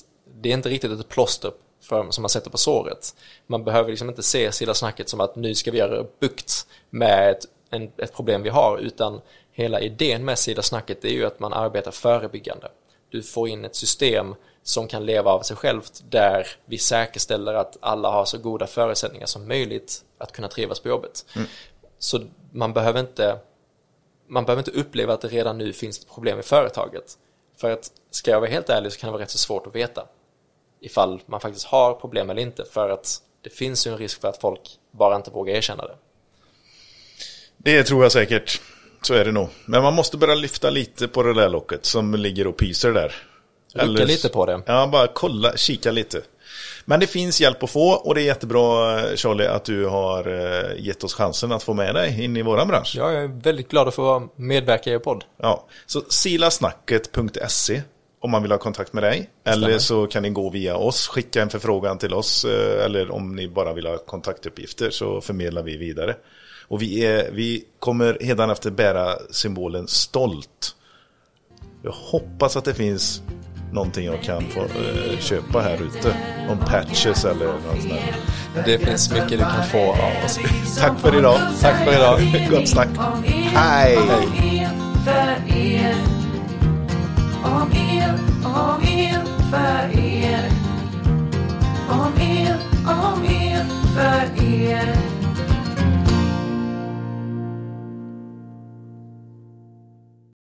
det är inte riktigt ett plåster för, som man sätter på såret. Man behöver liksom inte se Sida Snacket som att nu ska vi göra bukt med ett, en, ett problem vi har, utan hela idén med Sida Snacket är ju att man arbetar förebyggande. Du får in ett system som kan leva av sig självt där vi säkerställer att alla har så goda förutsättningar som möjligt att kunna trivas på jobbet. Så man behöver inte man behöver inte uppleva att det redan nu finns ett problem i företaget. För att ska jag vara helt ärlig så kan det vara rätt så svårt att veta ifall man faktiskt har problem eller inte för att det finns ju en risk för att folk bara inte vågar erkänna det. Det tror jag säkert. Så är det nog. Men man måste börja lyfta lite på det där locket som ligger och pyser där. Rucka lite på det. Ja, bara kolla, kika lite. Men det finns hjälp att få och det är jättebra Charlie att du har eh, gett oss chansen att få med dig in i våran bransch. Ja, jag är väldigt glad att få medverka i er podd. Ja, så silasnacket.se om man vill ha kontakt med dig. Eller så kan ni gå via oss, skicka en förfrågan till oss. eh, Eller om ni bara vill ha kontaktuppgifter så förmedlar vi vidare. Och vi, är, vi kommer hädanefter bära symbolen stolt. Jag hoppas att det finns någonting jag kan få eh, köpa här ute. Någon patches eller något sånt där. Det finns mycket du kan få av oss. Tack för idag. Tack för idag. Gott snack. Hej! Om om er. Om er, för er.